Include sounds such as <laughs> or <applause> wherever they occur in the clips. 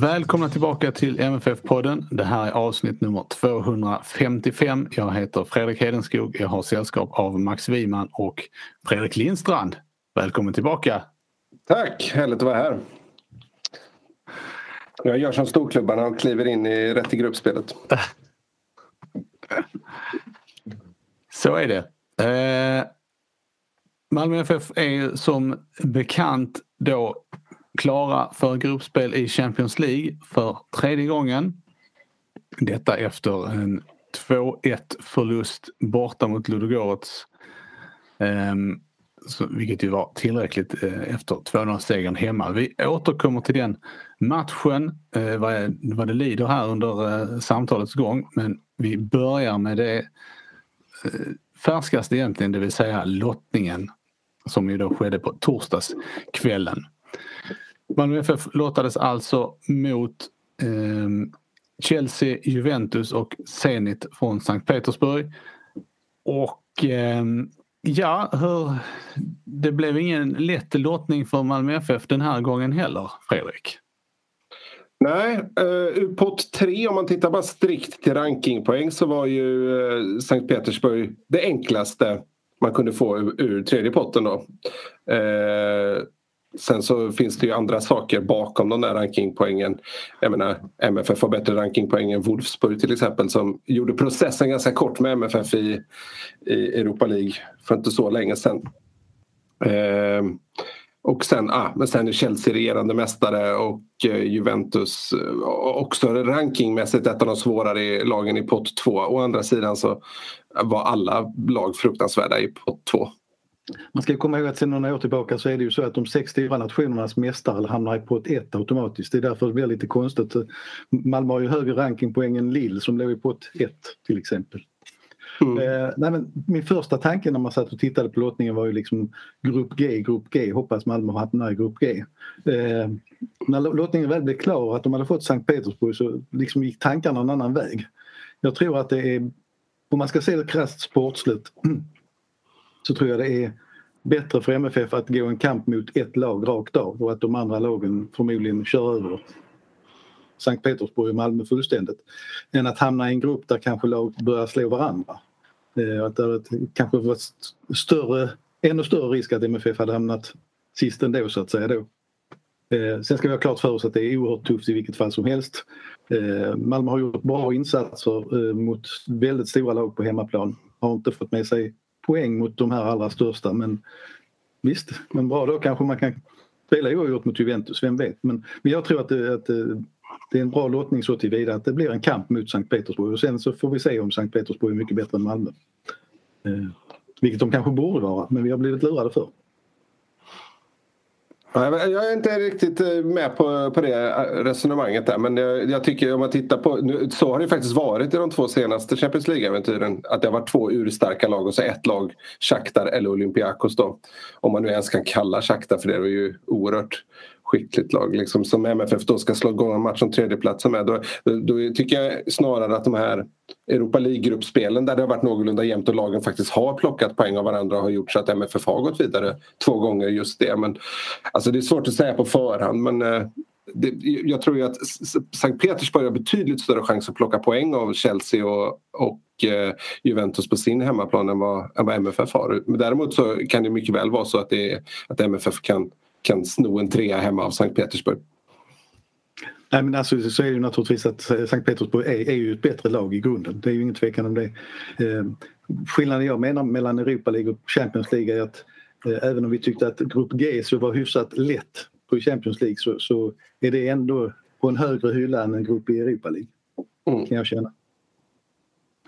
Välkomna tillbaka till MFF-podden. Det här är avsnitt nummer 255. Jag heter Fredrik Hedenskog. Jag har sällskap av Max Wiman och Fredrik Lindstrand. Välkommen tillbaka! Tack! Härligt att vara här. Jag gör som storklubbarna och kliver in i rätt i gruppspelet. <laughs> Så är det. Eh, Malmö FF är som bekant då klara för gruppspel i Champions League för tredje gången. Detta efter en 2-1 förlust borta mot Ludogorets. Um, vilket ju var tillräckligt eh, efter 2-0-segern hemma. Vi återkommer till den matchen eh, vad, vad det lider här under eh, samtalets gång. Men vi börjar med det eh, färskaste egentligen, det vill säga lottningen som ju då skedde på torsdagskvällen. Malmö FF lottades alltså mot eh, Chelsea, Juventus och Zenit från Sankt Petersburg. Och eh, ja, hur, det blev ingen lätt lottning för Malmö FF den här gången heller, Fredrik. Nej, eh, ur pott tre om man tittar bara strikt till rankingpoäng så var ju eh, Sankt Petersburg det enklaste man kunde få ur, ur tredje potten då. Eh, Sen så finns det ju andra saker bakom de där rankingpoängen. Jag menar MFF har bättre rankingpoäng än Wolfsburg till exempel som gjorde processen ganska kort med MFF i, i Europa League för inte så länge sedan. Eh, och sen, ah, men sen är Chelsea regerande mästare och eh, Juventus eh, också rankingmässigt ett av de svårare lagen i pott 2. Å andra sidan så var alla lag fruktansvärda i pott 2. Man ska komma ihåg att sedan några år tillbaka så är det ju så att de sex stora nationernas mästare hamnar i pott 1 automatiskt. Det är därför det blir lite konstigt. Malmö har ju högre rankingpoäng än Lille som låg i pott 1 till exempel. Mm. Eh, nej, men min första tanke när man satt och tittade på lottningen var ju liksom Grupp G, Grupp G, hoppas Malmö hamnar i Grupp G. Eh, när lottningen väl blev klar att de hade fått Sankt Petersburg så liksom gick tankarna en annan väg. Jag tror att det är, om man ska se det krasst sportsligt <clears throat> så tror jag det är bättre för MFF att gå en kamp mot ett lag rakt av och att de andra lagen förmodligen kör över Sankt Petersburg och Malmö fullständigt. Än att hamna i en grupp där kanske lag börjar slå varandra. Eh, att det kanske var större, ännu större risk att MFF hade hamnat sist ändå så att säga då. Eh, sen ska vi ha klart för oss att det är oerhört tufft i vilket fall som helst. Eh, Malmö har gjort bra insatser mot väldigt stora lag på hemmaplan. Har inte fått med sig poäng mot de här allra största men visst, men bra då kanske man kan spela oavgjort mot Juventus, vem vet. Men, men jag tror att det, att eh, det är en bra lottning så tillvida att det blir en kamp mot Sankt Petersburg och sen så får vi se om Sankt Petersburg är mycket bättre än Malmö. Eh, vilket de kanske borde vara, men vi har blivit lurade för. Jag är inte riktigt eh, med på, på det eh, resonemanget där men jag, jag tycker om man tittar på, nu, så har det faktiskt varit i de två senaste Champions League-äventyren att det har varit två urstarka lag och så ett lag, Shakhtar eller Olympiakos då. Om man nu ens kan kalla Shakhtar för det, det är ju oerhört skickligt lag liksom, som MFF då ska slå igång en match om tredjeplatsen med. Då, då, tycker jag snarare att de här Europa League-gruppspelen där det har varit någorlunda jämnt och lagen faktiskt har plockat poäng av varandra och har gjort så att MFF har gått vidare två gånger just det. Men, alltså det är svårt att säga på förhand men eh, det, jag tror ju att Sankt Petersburg har betydligt större chans att plocka poäng av Chelsea och, och eh, Juventus på sin hemmaplan än vad, än vad MFF har. Men däremot så kan det mycket väl vara så att, det, att MFF kan kan sno en trea hemma av Sankt Petersburg. Nej, men alltså, så är det ju naturligtvis att Sankt Petersburg är, är ju ett bättre lag i grunden. Det är ju ingen tvekan om det. Eh, skillnaden jag menar mellan Europa League och Champions League är att eh, även om vi tyckte att Grupp G så var hyfsat lätt på Champions League så, så är det ändå på en högre hylla än en grupp i Europa League. Mm. Kan jag känna.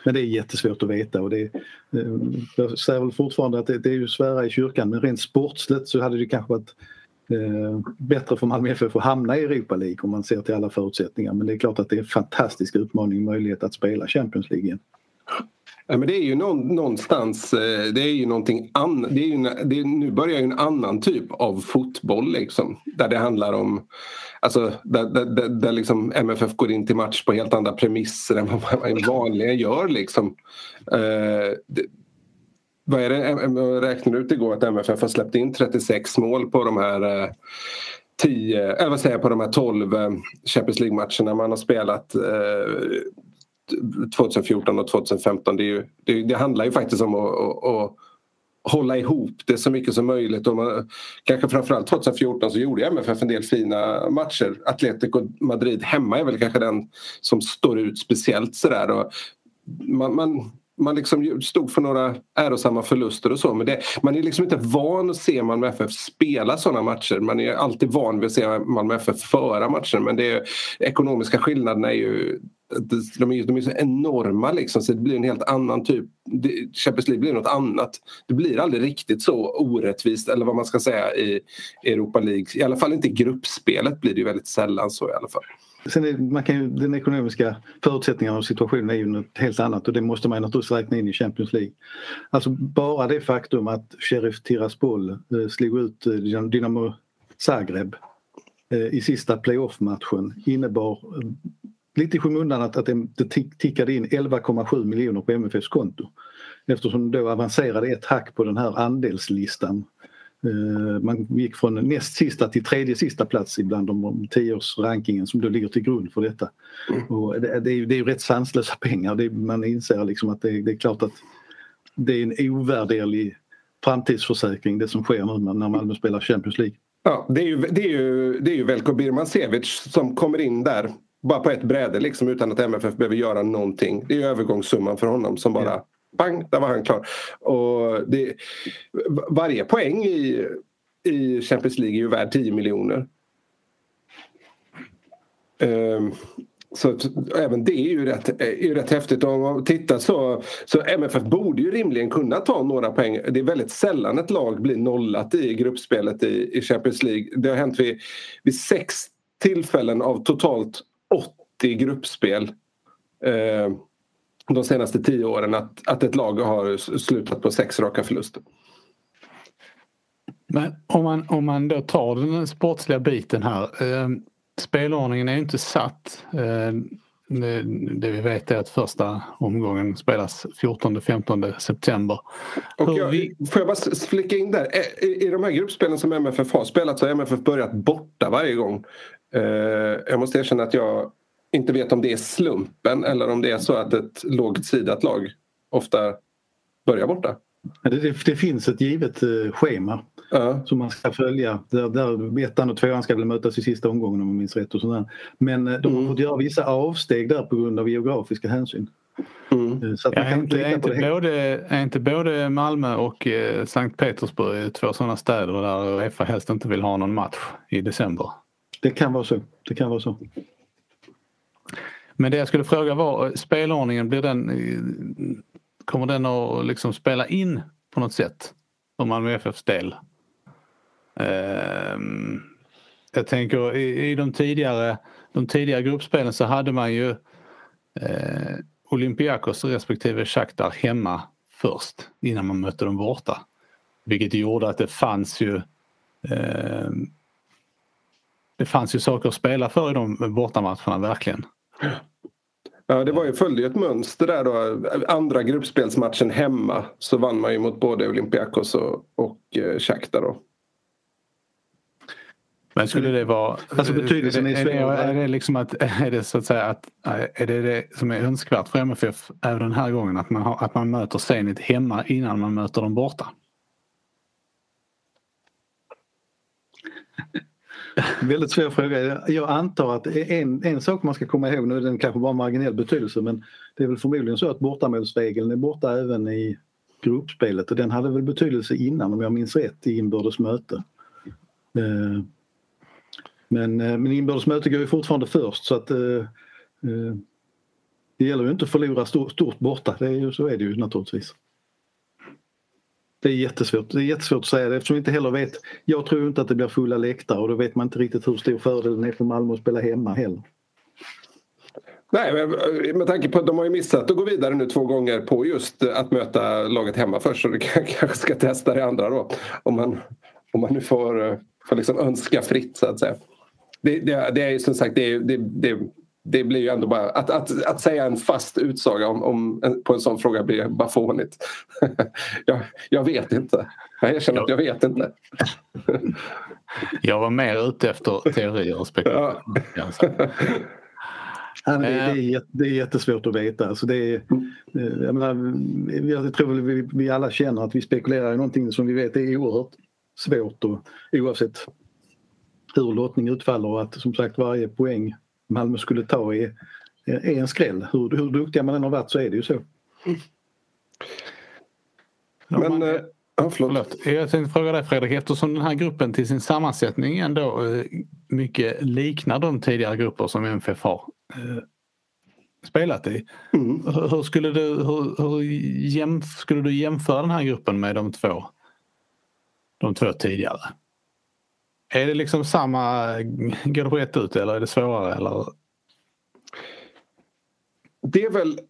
Men det är jättesvårt att veta och det, eh, jag säger väl fortfarande att det, det är ju svära i kyrkan men rent sportsligt så hade det kanske varit eh, Eh, bättre för Malmö FF att hamna i Europa League om man ser till alla förutsättningar men det är klart att det är en fantastisk utmaning och möjlighet att spela Champions League igen. Ja, men det är ju någonstans, eh, det är ju någonting annat. Det är ju, det är, nu börjar ju en annan typ av fotboll liksom. Där det handlar om, alltså där, där, där liksom MFF går in till match på helt andra premisser än vad man vanligen gör liksom. Uh, det, vad är det, eh, eh, jag räknade ut igår att MFF har släppt in 36 mål på de här eh, 10, eller vad säger jag, på de här 12 Champions League-matcherna man har spelat. 2014 och 2015. Det, ju, det, det handlar ju faktiskt om att, att, att, hålla ihop det så mycket som möjligt. Och man, kanske framförallt 2014 så gjorde MFF en del fina matcher. Atletico Madrid hemma är väl kanske den som står ut speciellt sådär. Och man, man, man liksom stod för några ärosamma förluster och så men det, man är liksom inte van att se Malmö FF spela sådana matcher. Man är alltid van vid att se Malmö FF föra matcher men det är, ekonomiska skillnaderna är ju de är, de är så enorma liksom så det blir en helt annan typ. Champions League blir något annat. Det blir aldrig riktigt så orättvist eller vad man ska säga i Europa League. I alla fall inte i gruppspelet blir det ju väldigt sällan så i alla fall. Sen är, man kan ju, den ekonomiska förutsättningarna och situationen är ju något helt annat och det måste man naturligtvis räkna in i Champions League. Alltså bara det faktum att Sheriff Tiraspol eh, slog ut eh, Dynamo Zagreb eh, i sista playoff-matchen innebar eh, lite i skymundan att, att det, tickade in 11,7 miljoner på MFFs konto eftersom då avancerade ett hack på den här andelslistan. Eh, man gick från näst sista till tredje sista plats ibland de tioårsrankingen som då ligger till grund för detta. Mm. Och det, det, är, det är ju rätt sanslösa <laughs> pengar. Det, man inser liksom att det, det, är klart att det är en ovärderlig framtidsförsäkring det som sker nu när Malmö spelar Champions League. Ja, det är ju, det är ju, det är ju Velko Birmancevic som kommer in där bara på ett bräde liksom utan att MFF behöver göra någonting. Det är övergångssumman för honom som bara ja pang, där var han klar. Och det, varje poäng i, i Champions League är ju värd 10 miljoner. Um, så även det är ju rätt, är ju rätt häftigt. Om man tittar så, så MFF borde ju rimligen kunna ta några poäng. Det är väldigt sällan ett lag blir nollat i gruppspelet i, i Champions League. Det har hänt vid, vid sex tillfällen av totalt 80 gruppspel eh, de senaste tio åren att, att ett lag har slutat på sex raka förluster. Men om man, om man då tar den sportsliga biten här. Eh, spelordningen är inte satt. Eh, det, det, vi vet är att första omgången spelas 14-15 september. Och jag, vi... Får jag bara flika in där? I, I de här gruppspelen som MFF har spelat så har MFF börjat borta varje gång. Eh, jag måste erkänna att jag inte vet om det är slumpen eller om det är så att ett lågt sidat lag ofta börjar borta. Det, det, det finns ett givet eh, schema ja. som man ska följa. Där, där ettan och tvåan ska väl mötas i sista omgången om jag minns rätt. Och sådär. Men eh, de har mm. fått göra vissa avsteg där på grund av geografiska hänsyn. Mm. Eh, så att ja, är, inte, är, inte både, är inte både Malmö och eh, Sankt Petersburg två sådana städer där Uefa helst inte vill ha någon match i december? Det kan vara så. Det kan vara så. Men det jag skulle fråga var spelordningen, blir den, kommer den att liksom spela in på något sätt för Malmö FFs del? Ehm, jag tänker i, de tidigare, de tidigare gruppspelen så hade man ju eh, Olympiakos respektive Shakhtar hemma först innan man mötte dem borta. Vilket gjorde att det fanns ju eh, det fanns ju saker att spela för i de bortamatcherna verkligen. Ja, det var ju, följde ju ett mönster där då. Andra gruppspelsmatchen hemma så vann man ju mot både Olympiakos och, och eh, Shakhtar då. Men skulle det vara... Alltså betydelsen är, är, är, det liksom att, är det så att säga att är det det som är önskvärt för MFF även den här gången att man, har, att man möter Zenit hemma innan man möter dem borta? Väldigt svår fråga. Jag antar att en, en sak man ska komma ihåg, nu är den kanske bara marginell betydelse men det är väl förmodligen så att bortamålsregeln är borta även i gruppspelet och den hade väl betydelse innan om jag minns rätt i inbördes möte. Eh, men, eh, men inbördes möte går ju fortfarande först så att eh, det gäller ju inte att förlora stort, stort borta, det är ju, så är det ju naturligtvis. Det är jättesvårt. Det är jättesvårt att säga det eftersom vi inte heller vet. Jag tror inte att det blir fulla läktare och då vet man inte riktigt hur stor fördelen är för Malmö att spela hemma heller. Nej, eh, med tanke på att de har ju missat att gå vidare nu två gånger på just eh, att möta laget hemma först så du <laughs> kanske ska testa det andra då. Om man, om man nu får, eh, får liksom önska fritt så att säga. Det, det, det är ju som sagt det, det, det, det blir ju ändå bara att, att, att säga en fast utsaga om, om, på en sån fråga blir bara fånigt. <laughs> jag, jag vet inte. Jag erkänner att jag vet inte. jag var mer ute efter teorier och spekulationer. Ja, det, det, är, det är jättesvårt att veta. Alltså det är, eh, jag, menar, jag tror vi, vi alla känner att vi spekulerar i någonting som vi vet är oerhört svårt och oavsett hur lottning utfaller och att som sagt varje poäng Malmö skulle ta är, är en skräll. Hur, hur duktiga man än har varit så är det ju så. Mm. Men, man, äh, förlåt. förlåt. Jag tänkte fråga dig Fredrik, eftersom den här gruppen till sin sammansättning ändå eh, mycket liknar de tidigare grupper som MFF har eh, spelat i. Mm. Hur, skulle du, hur, hur jämf, skulle du jämföra den här gruppen med de två, de två tidigare? Är det liksom samma, går det rätt ut eller är det svårare? Eller? Det är väl...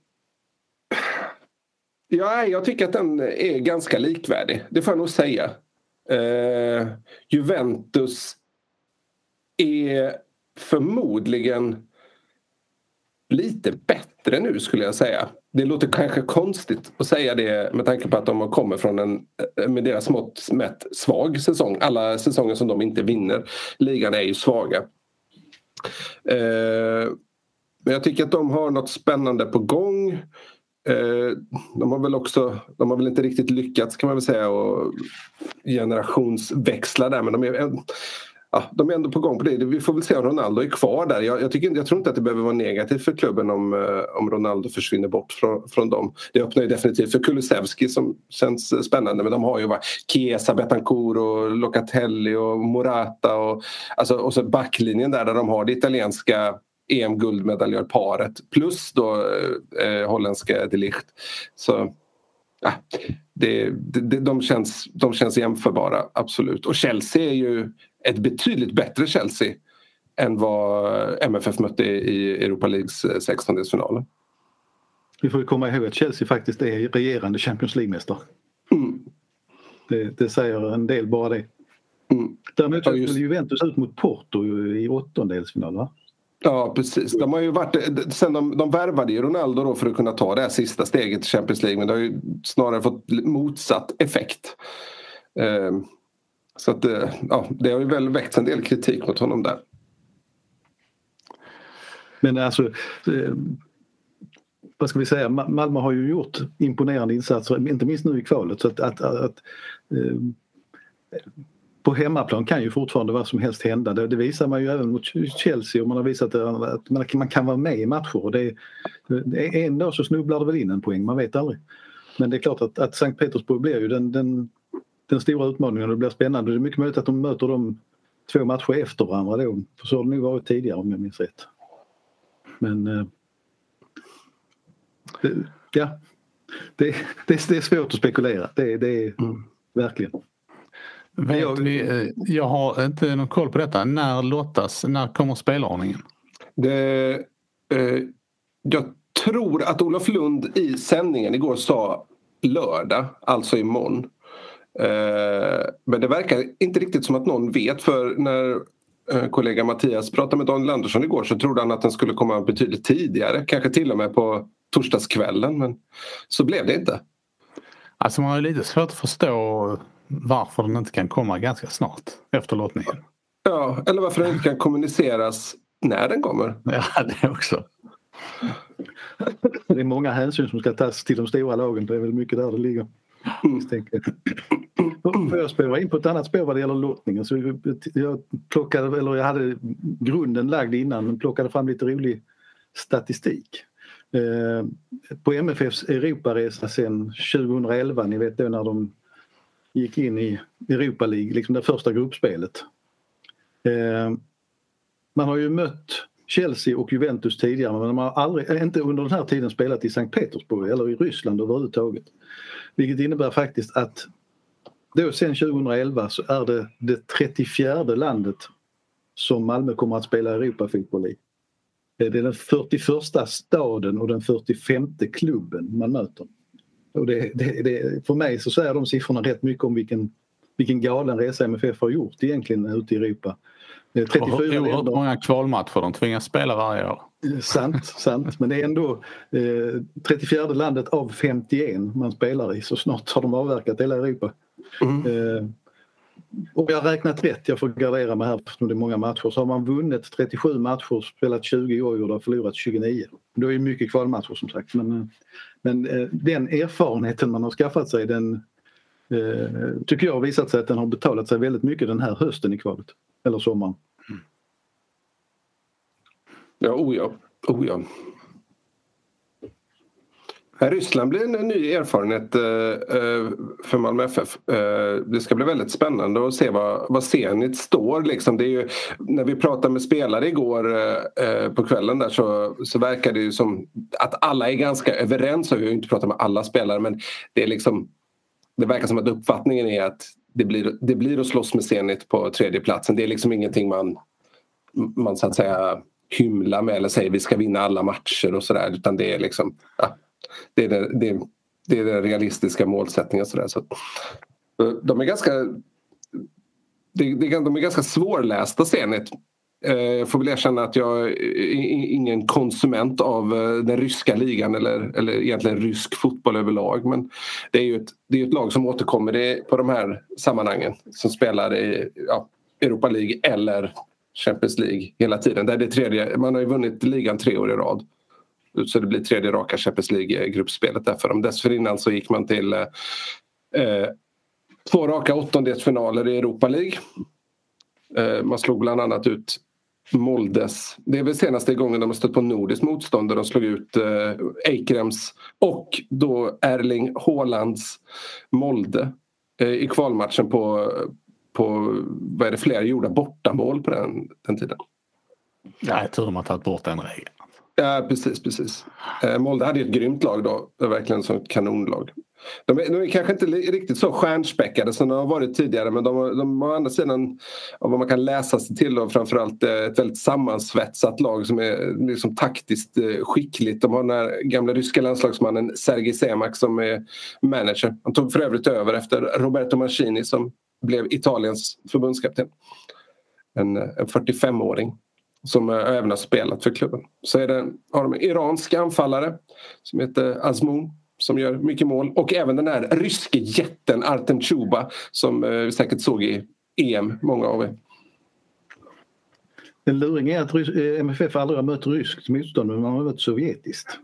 Ja, jag tycker att den är ganska likvärdig, det får jag nog säga. Uh, Juventus är förmodligen lite bättre nu skulle jag säga. Det låter kanske konstigt att säga det med tanke på att de kommer från en med deras mått mätt svag säsong. Alla säsonger som de inte vinner ligan är ju svaga. Eh, men jag tycker att de har något spännande på gång. Eh, de har väl också, de har väl inte riktigt lyckats kan man väl säga och generationsväxla där men de är ja, de är ändå på gång på det. Vi får väl se om Ronaldo är kvar där. Jag, jag, tycker, jag tror inte att det behöver vara negativt för klubben om, eh, om Ronaldo försvinner bort från, från dem. Det öppnar ju definitivt för Kulusevski som känns eh, spännande men de har ju bara Chiesa, Betancourt och Locatelli och Morata och, alltså, och så backlinjen där, där de har det italienska EM-guldmedaljörparet plus då eh, eh, holländska de Ligt. Så ja, det, det, de, känns, de känns jämförbara, absolut. Och Chelsea är ju ett betydligt bättre Chelsea än vad MFF mötte i Europa Leagues 16-delsfinal. Vi får komma ihåg att Chelsea faktiskt är regerande Champions League-mästare. Mm. Det, det, säger en del bara det. Mm. Däremot ja, just... Juventus ut mot Porto i åttondelsfinal va? Ja precis. De har ju varit, sen de, de värvade ju Ronaldo då för att kunna ta det här sista steget i Champions League men det har ju snarare fått motsatt effekt. Um, så att, eh, ja, det har ju väl väckt en del kritik mot honom där. Men alltså eh, vad ska vi säga, Malmö har ju gjort imponerande insatser, inte minst nu i kvalet. Så att, att, att eh, på hemmaplan kan ju fortfarande vad som helst hända. Det, det, visar man ju även mot Chelsea och man har visat att man, man kan vara med i matcher. Det, det, en dag så snubblar det väl in en poäng, man vet aldrig. Men det är klart att, att Sankt Petersburg blir ju den, den den stora utmaningen och det blir spännande. Det är mycket möjligt att de möter dem två matcher efter varandra då. För så har det nog varit tidigare om jag minns rätt. Men eh, det, ja, det, det, det, är svårt att spekulera. Det, det är mm. verkligen. Jag, eh, jag har inte någon koll på detta. När lottas, när kommer spelordningen? Det, eh, jag tror att Olof Lund i sändningen igår sa lördag, alltså imorgon. Eh, men det verkar inte riktigt som att någon vet för när eh, kollega Mattias pratade med Daniel Andersson igår så trodde han att den skulle komma betydligt tidigare, kanske till och med på torsdagskvällen men så blev det inte. Alltså man har lite svårt att förstå varför den inte kan komma ganska snart efter lottningen. Ja, eller varför den inte kan kommuniceras när den kommer. Ja, det också. Det är många hänsyn som ska tas till de stora lagen, det är väl mycket där det ligger. Får jag spåra in på ett annat spår vad det gäller lottningen? Så jag, plockade, eller jag hade grunden lagd innan men plockade fram lite rolig statistik. Eh, på MFFs Europaresa sen 2011, ni vet då när de gick in i Europa League, liksom det första gruppspelet. Eh, man har ju mött Chelsea och Juventus tidigare men de har aldrig, eh, inte under den här tiden spelat i Sankt Petersburg eller i Ryssland överhuvudtaget. Vilket innebär faktiskt att då sen 2011 så är det det 34 landet som Malmö kommer att spela Europafotboll i. Det är den 41 staden och den 45 klubben man möter. Och det, det, det, för mig så säger de siffrorna rätt mycket om vilken, vilken galen resa MFF har gjort egentligen ute i Europa. 34 Oerhört många kvalmatcher de tvingas spela varje år. Sant, sant. Men det är ändå eh, 34 landet av 51 man spelar i så snart har de avverkat hela Europa. Mm. Eh, och jag har räknat rätt, jag får gardera mig här för det är många matcher, så har man vunnit 37 matcher, spelat 20 oavgjorda och förlorat 29. Det är ju mycket kvalmatcher som sagt men, men eh, den erfarenheten man har skaffat sig den eh, tycker jag har visat sig att den har betalat sig väldigt mycket den här hösten i kvalet. Eller sommaren. Ja, oh ja. Oh ja. Ryssland blir en ny erfarenhet eh, eh, för Malmö FF. Eh, det ska bli väldigt spännande att se vad, vad Zenit står. Liksom. Det är ju, när vi pratade med spelare igår på kvällen där så, så verkar det ju som att alla är ganska överens. Och vi har inte pratat med alla spelare men det, är liksom, det verkar som att uppfattningen är att det blir, det blir att slåss med Zenit på tredje platsen. Det är liksom ingenting man, man så att säga hymlar med eller säger vi ska vinna alla matcher och sådär utan det är liksom ja, det är, det, det, det är den realistiska målsättningen. Så, där. så de är ganska det, det, de är ganska svårlästa Zenit. Jag får väl erkänna att jag är ingen konsument av eh, den ryska ligan eller, eller egentligen rysk fotboll överlag. Men det är ju ett, det är ett lag som återkommer på de här sammanhangen som spelar i ja, Europa League eller Champions League hela tiden. Där det tredje, man har ju vunnit ligan tre år i rad. Så det blir tredje raka Champions League-gruppspelet där för dem. Dessförinnan så gick man till eh, eh två raka åttondelsfinaler i Europa League. Man slog bland annat ut Moldes. Det är väl senaste gången de har stött på nordiskt motstånd där de slog ut eh, Eikrems och då Erling Haalands Molde eh, i kvalmatchen på, på vad är det, flera gjorda bortamål på den, den tiden. Nej, tur de har tagit bort den regeln. Ja precis, precis. Eh, Molde hade ju ett grymt lag då. Verkligen som ett kanonlag. De är, de är kanske inte riktigt så stjärnspäckade som de har varit tidigare men de, de har å andra sidan av vad man kan läsa sig till och framförallt eh, ett väldigt sammansvetsat lag som är liksom taktiskt eh, skickligt. De har den här gamla ryska landslagsmannen Sergej Semak som är manager. Han tog för övrigt över efter Roberto Mancini som blev Italiens förbundskapten. En, en 45-åring som även har spelat för klubben. Så är det, har de en iransk anfallare som heter Azmoun som gör mycket mål och även den här ryske jätten Artem Chuba som eh, vi säkert såg i EM, många av er. En luring är att eh, MFF aldrig har mött ryskt motstånd men man har mött sovjetiskt.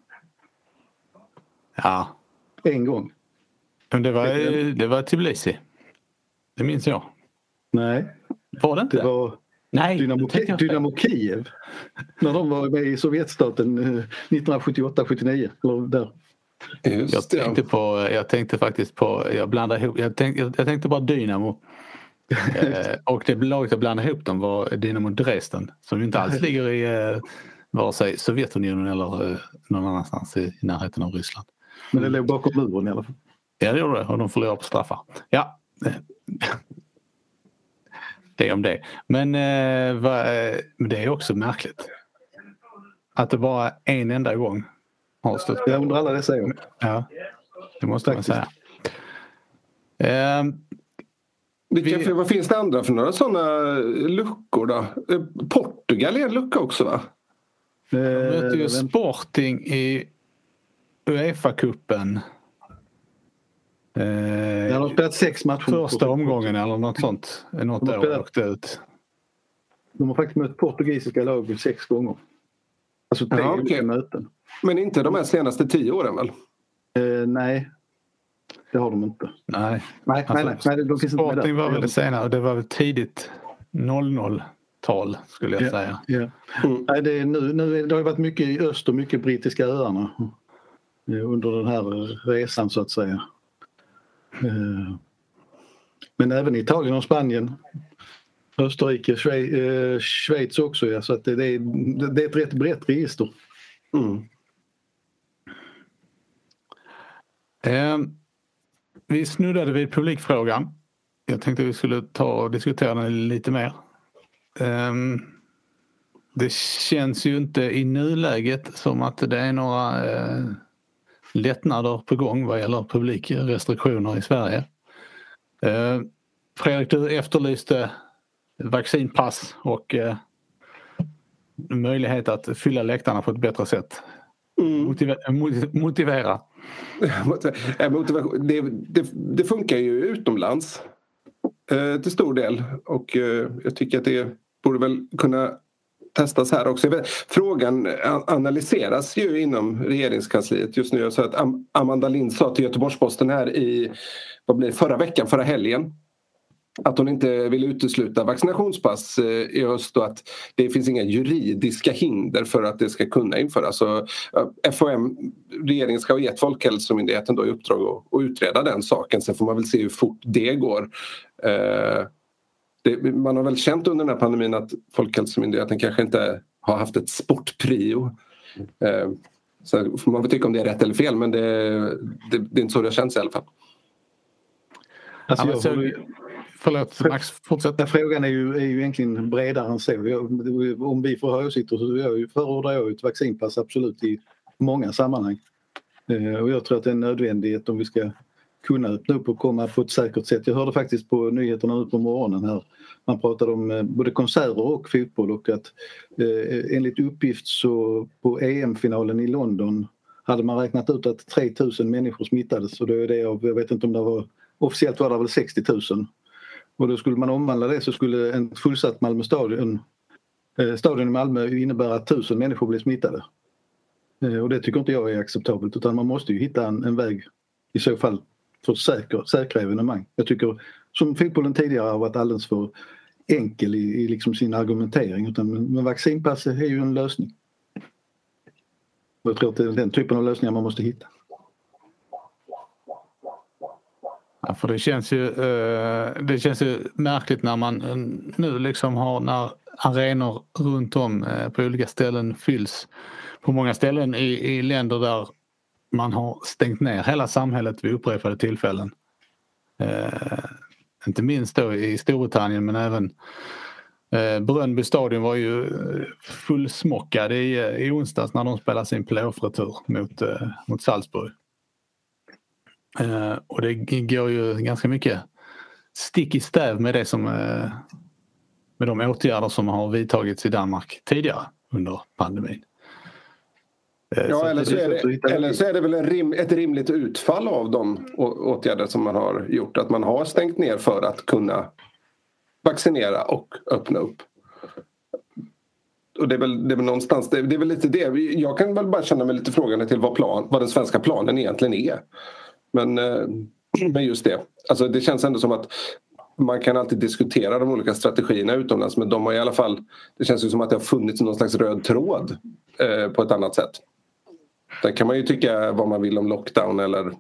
Ja. En gång. Det var, det var Tbilisi. Det minns jag. Nej. Var det inte? Det var Nej, Dynamo, Dynamo Kiev. När de var med i Sovjetstaten 1978-79. Eller jag tänkte, på, jag tänkte faktiskt på, jag blandade ihop, jag tänkte, jag tänkte bara Dynamo. <laughs> eh, och det laget jag blandade ihop dem var Dynamo Dresden som inte alls ligger i eh, vare sig Sovjetunionen eller eh, någon annanstans i, i närheten av Ryssland. Men det låg bakom muren i alla fall. Ja det gjorde det och de förlorade på straffar. Ja. Det om det. Men eh, va, eh, det är också märkligt. Att det bara en enda gång har stött Ja, under alla dessa år. Ja, det måste Faktiskt. man säga. Eh, vilka, vi, vad finns det andra för några sådana luckor då? Eh, Portugal är en lucka också va? De mötte ju Sporting i Uefa-cupen. Eh, de har spelat sex matcher. Första omgången eller något sånt. Något de år åkte ut. De har faktiskt mött portugisiska lag sex gånger. Alltså tre ja, okay. möten. Men inte de här senaste tio åren väl? Eh, nej. det har de inte. Nej. Nej, Alltså, nej, nej, de finns inte med Sporting var väl det senare. Det var väl tidigt 00-tal skulle jag Ja. säga. Ja. Mm. Nej, det, är nu, nu, det har ju varit mycket i öst och mycket brittiska öarna eh, under den här eh, resan så att säga. Eh, Men även Italien och Spanien. Österrike, Schweiz, eh, Schweiz också. Ja, så att det, det, är, det är ett rätt brett register. Mm. Eh, vi snuddade vid publikfrågan. Jag tänkte vi skulle ta och diskutera den lite mer. Eh, det känns ju inte i nuläget som att det är några eh, lättnader på gång vad gäller publikrestriktioner i Sverige. Eh, Fredrik, du efterlyste vaccinpass och eh, möjlighet att fylla läktarna på ett bättre sätt. Mot- motivera. <laughs> Motivation- Det, det, det funkar ju utomlands eh, till stor del och eh, jag tycker att det borde väl kunna testas här också. Frågan analyseras ju inom regeringskansliet just nu. Jag sa att Amanda Lind sa till Göteborgs-Posten här i vad blir förra veckan, förra helgen att hon inte vill utesluta vaccinationspass eh, i höst och att det finns inga juridiska hinder för att det ska kunna införas. Så, eh, FHM, regeringen ska ha gett Folkhälsomyndigheten då i uppdrag att utreda den saken. Sen får man väl se hur fort det går. Eh, det, man har väl känt under den här pandemin att Folkhälsomyndigheten kanske inte har haft ett sportprio. Eh, så får man väl tycka om det är rätt eller fel men det, det, det är inte så det har känts i alla fall. Alltså, jag håller- Förlåt Max, fortsätt. Den frågan är ju, är ju egentligen bredare än så. Jag, om vi får ha åsikter så jag ju- förordar jag ett vaccinpass absolut i många sammanhang. Eh, och jag tror att det är en nödvändighet om vi ska kunna öppna upp och komma på ett säkert sätt. Jag hörde faktiskt på nyheterna nu på morgonen här. Man pratade om eh, både konserter och fotboll och att eh, enligt uppgift så på EM-finalen i London hade man räknat ut att 3000 människor smittades och det är det av, jag vet inte om det var officiellt var det väl 60 000 och då skulle man omvandla det så skulle en fullsatt Malmö stadion, eh, stadion i Malmö innebära att 1000 människor blir smittade. Eh, och det tycker inte jag är acceptabelt utan man måste ju hitta en, en väg i så fall för säker, säkra evenemang. Jag tycker som fotbollen tidigare har varit alldeles för enkel i, i liksom sin argumentering utan men vaccinpass är ju en lösning. Och jag tror att det är den typen av lösningar man måste hitta. Ja, för det känns ju, eh, det känns ju märkligt när man eh, nu liksom har när arenor runt om eh, på olika ställen fylls. På många ställen i, i länder där man har stängt ner hela samhället vid upprepade tillfällen. Eh, inte minst då i Storbritannien men även eh, Brönnby stadion var ju eh, fullsmockad i, eh, i onsdags när de spelade sin playoff-retur mot, eh, mot Salzburg. Eh, och det går ju ganska mycket stick i stäv med det som eh, med de åtgärder som har vidtagits i Danmark tidigare under pandemin. Eh, Ja, att eller så, är det- eller så är det väl rim, ett rimligt utfall av de åtgärder som man har gjort. Att man har stängt ner för att kunna vaccinera och öppna upp. Och det är väl, det är väl någonstans, det, det är väl lite det. Jag kan väl bara känna mig lite frågande till vad, plan, vad den svenska planen egentligen är. Men, eh, <clears throat> men just det, alltså det känns ändå som att man kan alltid diskutera de olika strategierna utomlands men de har i alla fall, det känns ju som att det har funnits någon slags röd tråd eh, på ett annat sätt. Sen kan man ju tycka vad man vill om lockdown eller,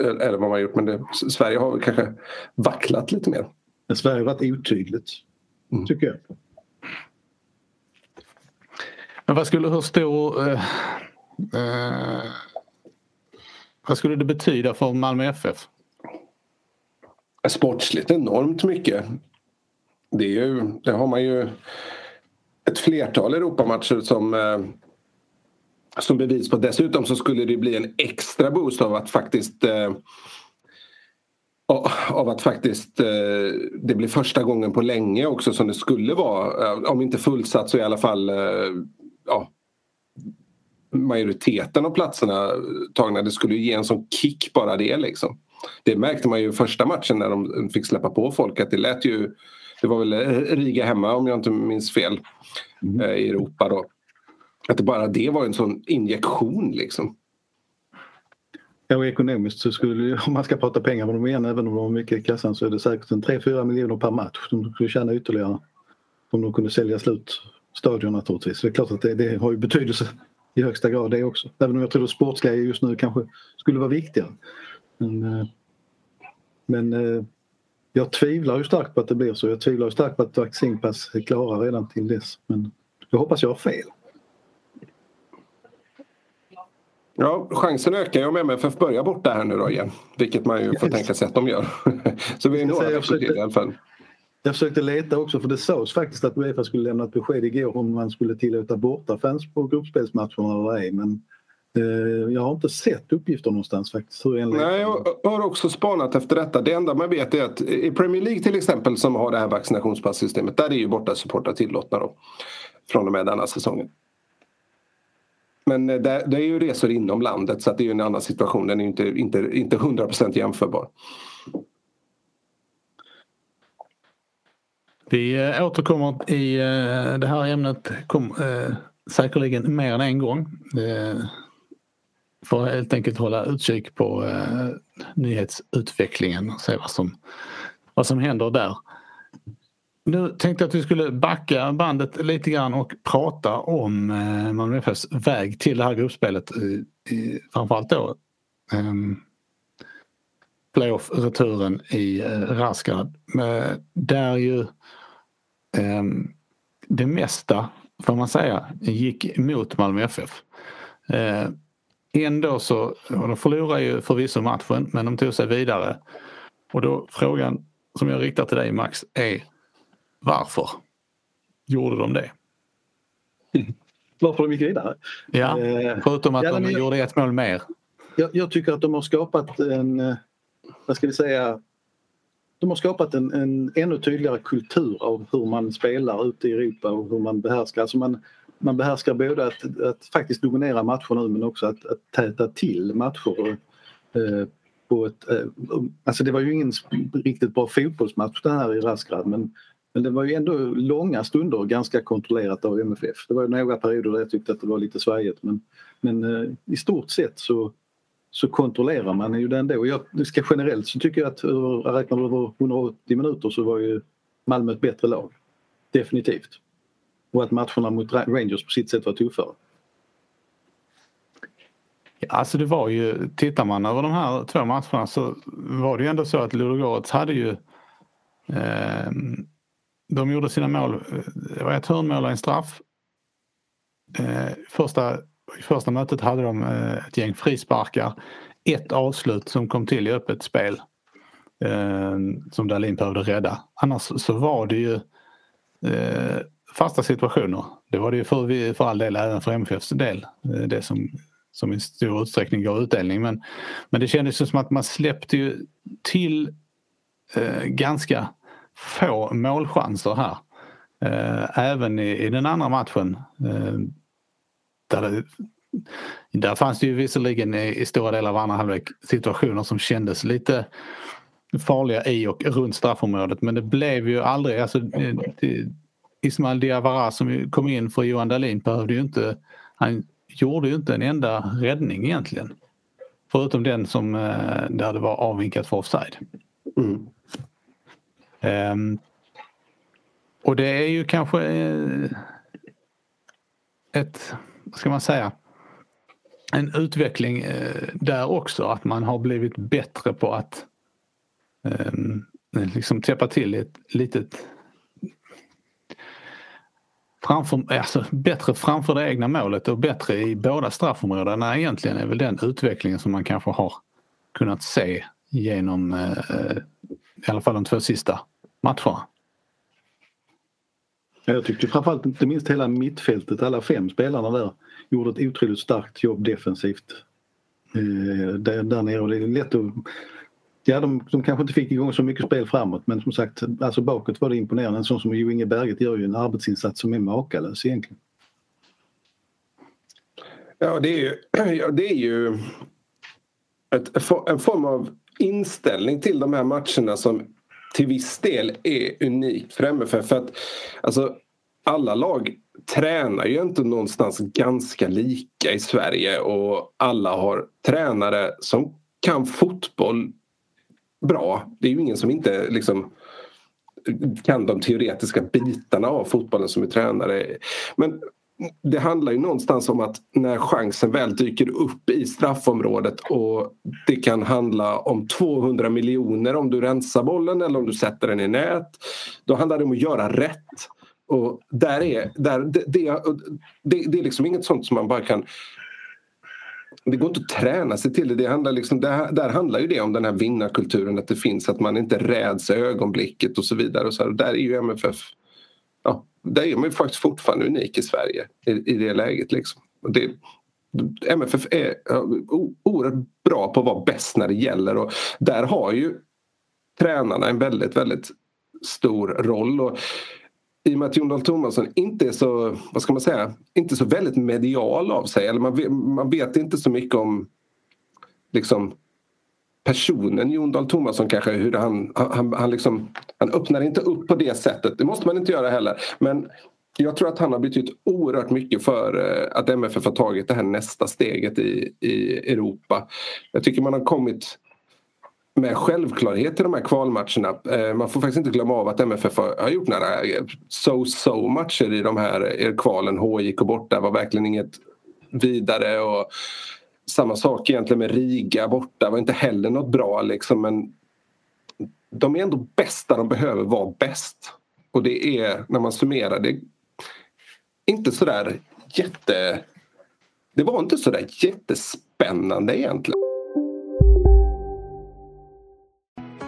eller vad man har gjort men det, Sverige har väl kanske vacklat lite mer. Men Sverige har varit otydligt, Mm. tycker jag. Men vad skulle, hur stor... Eh, eh, vad skulle det betyda för Malmö FF? Sportsligt enormt mycket. Det, är ju, det har man ju ett flertal Europamatcher som, eh, som bevis på. Dessutom så skulle det bli en extra boost av att faktiskt eh, av att faktiskt eh, det blir första gången på länge också som det skulle vara. Eh, Om inte fullsatt så i alla fall eh, ja, majoriteten av platserna tagna. Det skulle ju ge en sån kick bara det liksom. Det märkte man ju första matchen när de fick släppa på folk att det lät ju det var väl Riga hemma om jag inte minns fel eh, i Europa då. Att bara det var en sån injektion liksom. Ja, ekonomiskt så skulle <laughs> om man ska prata pengar med dem igen, även om de har mycket i kassan, så är det säkert en 3-4 miljoner per match de skulle tjäna ytterligare. Om de kunde sälja slut stadion naturligtvis. Det är klart att det, det har ju betydelse i högsta grad det också. Även om jag tror att sportsliga just nu kanske skulle vara viktigare. Men, eh, men eh, jag tvivlar ju starkt på att det blir så. Jag tvivlar ju starkt på att vaccinpass är klara redan till dess. Men jag hoppas jag har fel. Ja, chansen ökar ju om MFF börjar borta här nu då igen. Vilket man ju får tänka sig att de gör. <laughs> så vi är några veckor till i alla fall. Jag försökte leta också för det sades faktiskt att Uefa skulle lämna ett besked igår om man skulle tillåta bortafans på gruppspelsmatcherna eller ej. Men eh, jag har inte sett uppgifter någonstans faktiskt. Hur Nej, jag har också spanat efter detta. Det enda man vet är att i Premier League till exempel som har det här vaccinationspassystemet där är ju bortasupportrar tillåtna då. Från och med denna säsongen. Men eh, det, det, är ju resor inom landet så att det är en annan situation. Den är inte, inte, inte 100% jämförbar. Vi eh, återkommer i eh, det här ämnet kom, eh, säkerligen mer än en gång. Eh, att helt enkelt hålla utkik på eh, nyhetsutvecklingen och se vad som, vad som händer där. Nu tänkte jag att vi skulle backa bandet lite grann och prata om eh, Malmö FFs väg till det här gruppspelet. I, i, framförallt då eh, playoff-returen i eh, eh Där ju eh, det mesta, får man säga, gick mot Malmö FF. Eh, ändå så, och de förlorade ju förvisso matchen men de tog sig vidare. Och då frågan som jag riktar till dig Max är varför gjorde de det? <laughs> Varför de gick vidare? Ja, eh, förutom att ja, de jag, gjorde ett mål mer. Jag, jag, tycker att de har skapat en, eh, vad ska vi säga, de har skapat en, en ännu tydligare kultur av hur man spelar ute i Europa och hur man behärskar. Alltså man, man behärskar både att, att faktiskt dominera matcher nu men också att, att täta till matcher. Eh, på ett, eh, alltså det var ju ingen riktigt bra fotbollsmatch det här i Raskrad men men det var ju ändå långa stunder ganska kontrollerat av MFF. Det var några perioder där jag tyckte att det var lite svajigt men, men eh, i stort sett så, så kontrollerar man ju det ändå. Jag, ska generellt så tycker jag att jag räknar över 180 minuter så var ju Malmö ett bättre lag. Definitivt. Och att matcherna mot Rangers på sitt sätt var tuffare. Alltså det var ju, tittar man över de här två matcherna så var det ju ändå så att Ludogorets hade ju eh, de gjorde sina mål. Eh, det var ett hörnmål och en straff. Eh, första, I första mötet hade de eh, ett gäng frisparkar. Ett avslut som kom till i öppet spel. Eh, som Dahlin behövde rädda. Annars så var det ju eh, fasta situationer. Det var det ju för, för all del även för MFFs del. Eh, det som, som i stor utsträckning gav utdelning. Men, men det kändes som att man släppte ju till eh, ganska få målchanser här. Eh, även i, i den andra matchen. Eh, där, där fanns det ju visserligen i, i stora delar av andra halvlek situationer som kändes lite farliga i och runt straffområdet men det blev ju aldrig, alltså eh, Ismail Diawara som kom in för Johan Dahlin behövde ju inte, han gjorde ju inte en enda räddning egentligen. Förutom den som eh, där det var avvinkat för offside. Mm. Um, och det är ju kanske eh, ett, vad ska man säga, en utveckling eh, där också att man har blivit bättre på att um, liksom täppa till ett litet framför, alltså, bättre framför det egna målet och bättre i båda straffområdena egentligen är väl den utvecklingen som man kanske har kunnat se genom eh, i alla fall de två sista matcherna. Jag tyckte framförallt inte minst hela mittfältet, alla fem spelarna där gjorde ett otroligt starkt jobb defensivt. Eh, där, där nere och det är lätt att Ja, de, de kanske inte fick igång så mycket spel framåt men som sagt, alltså bakåt var det imponerande. En sån som Jo Inge Berget gör ju en arbetsinsats som är makalös egentligen. Ja, det är ju, <clears throat> ja, det är ju ett, en form av inställning till de här matcherna som till viss del är unikt för MFF. För att, alltså, alla lag tränar ju inte någonstans ganska lika i Sverige och alla har tränare som kan fotboll bra. Det är ju ingen som inte liksom kan de teoretiska bitarna av fotbollen som är tränare. Men det handlar ju någonstans om att när chansen väl dyker upp i straffområdet och det kan handla om 200 miljoner om du rensar bollen eller om du sätter den i nät. Då handlar det om att göra rätt. Och där är, där, det, det, det, det är liksom inget sånt som man bara kan det går inte att träna sig till det. det handlar liksom, där, där handlar ju det om den här vinnarkulturen, att det finns, att man inte räds ögonblicket och så vidare. Och så här. Och där är ju MFF, där är man ju faktiskt fortfarande unik i Sverige i, i det läget. Liksom. Det, MFF är oerhört bra på att vara bäst när det gäller och där har ju tränarna en väldigt, väldigt stor roll. Och i och med att Jon Dahl Tomasson inte är så, vad ska man säga, inte så väldigt medial av sig. Eller man vet, man vet inte så mycket om liksom personen Jon Dahl Tomasson kanske. Hur han, han, han, liksom, han öppnar inte upp på det sättet. Det måste man inte göra heller. Men jag tror att han har betytt oerhört mycket för eh, att MFF har tagit det här nästa steget i, i Europa. Jag tycker man har kommit med självklarhet i de här kvalmatcherna. Eh, man får faktiskt inte glömma av att MFF har gjort några eh, so-so matcher i de här kvalen. HIK borta var verkligen inget vidare och samma sak egentligen med Riga borta var inte heller något bra liksom men de är ändå bäst där de behöver vara bäst. Och det är, när man summerar det, inte sådär jätte... Det var inte sådär jättespännande egentligen.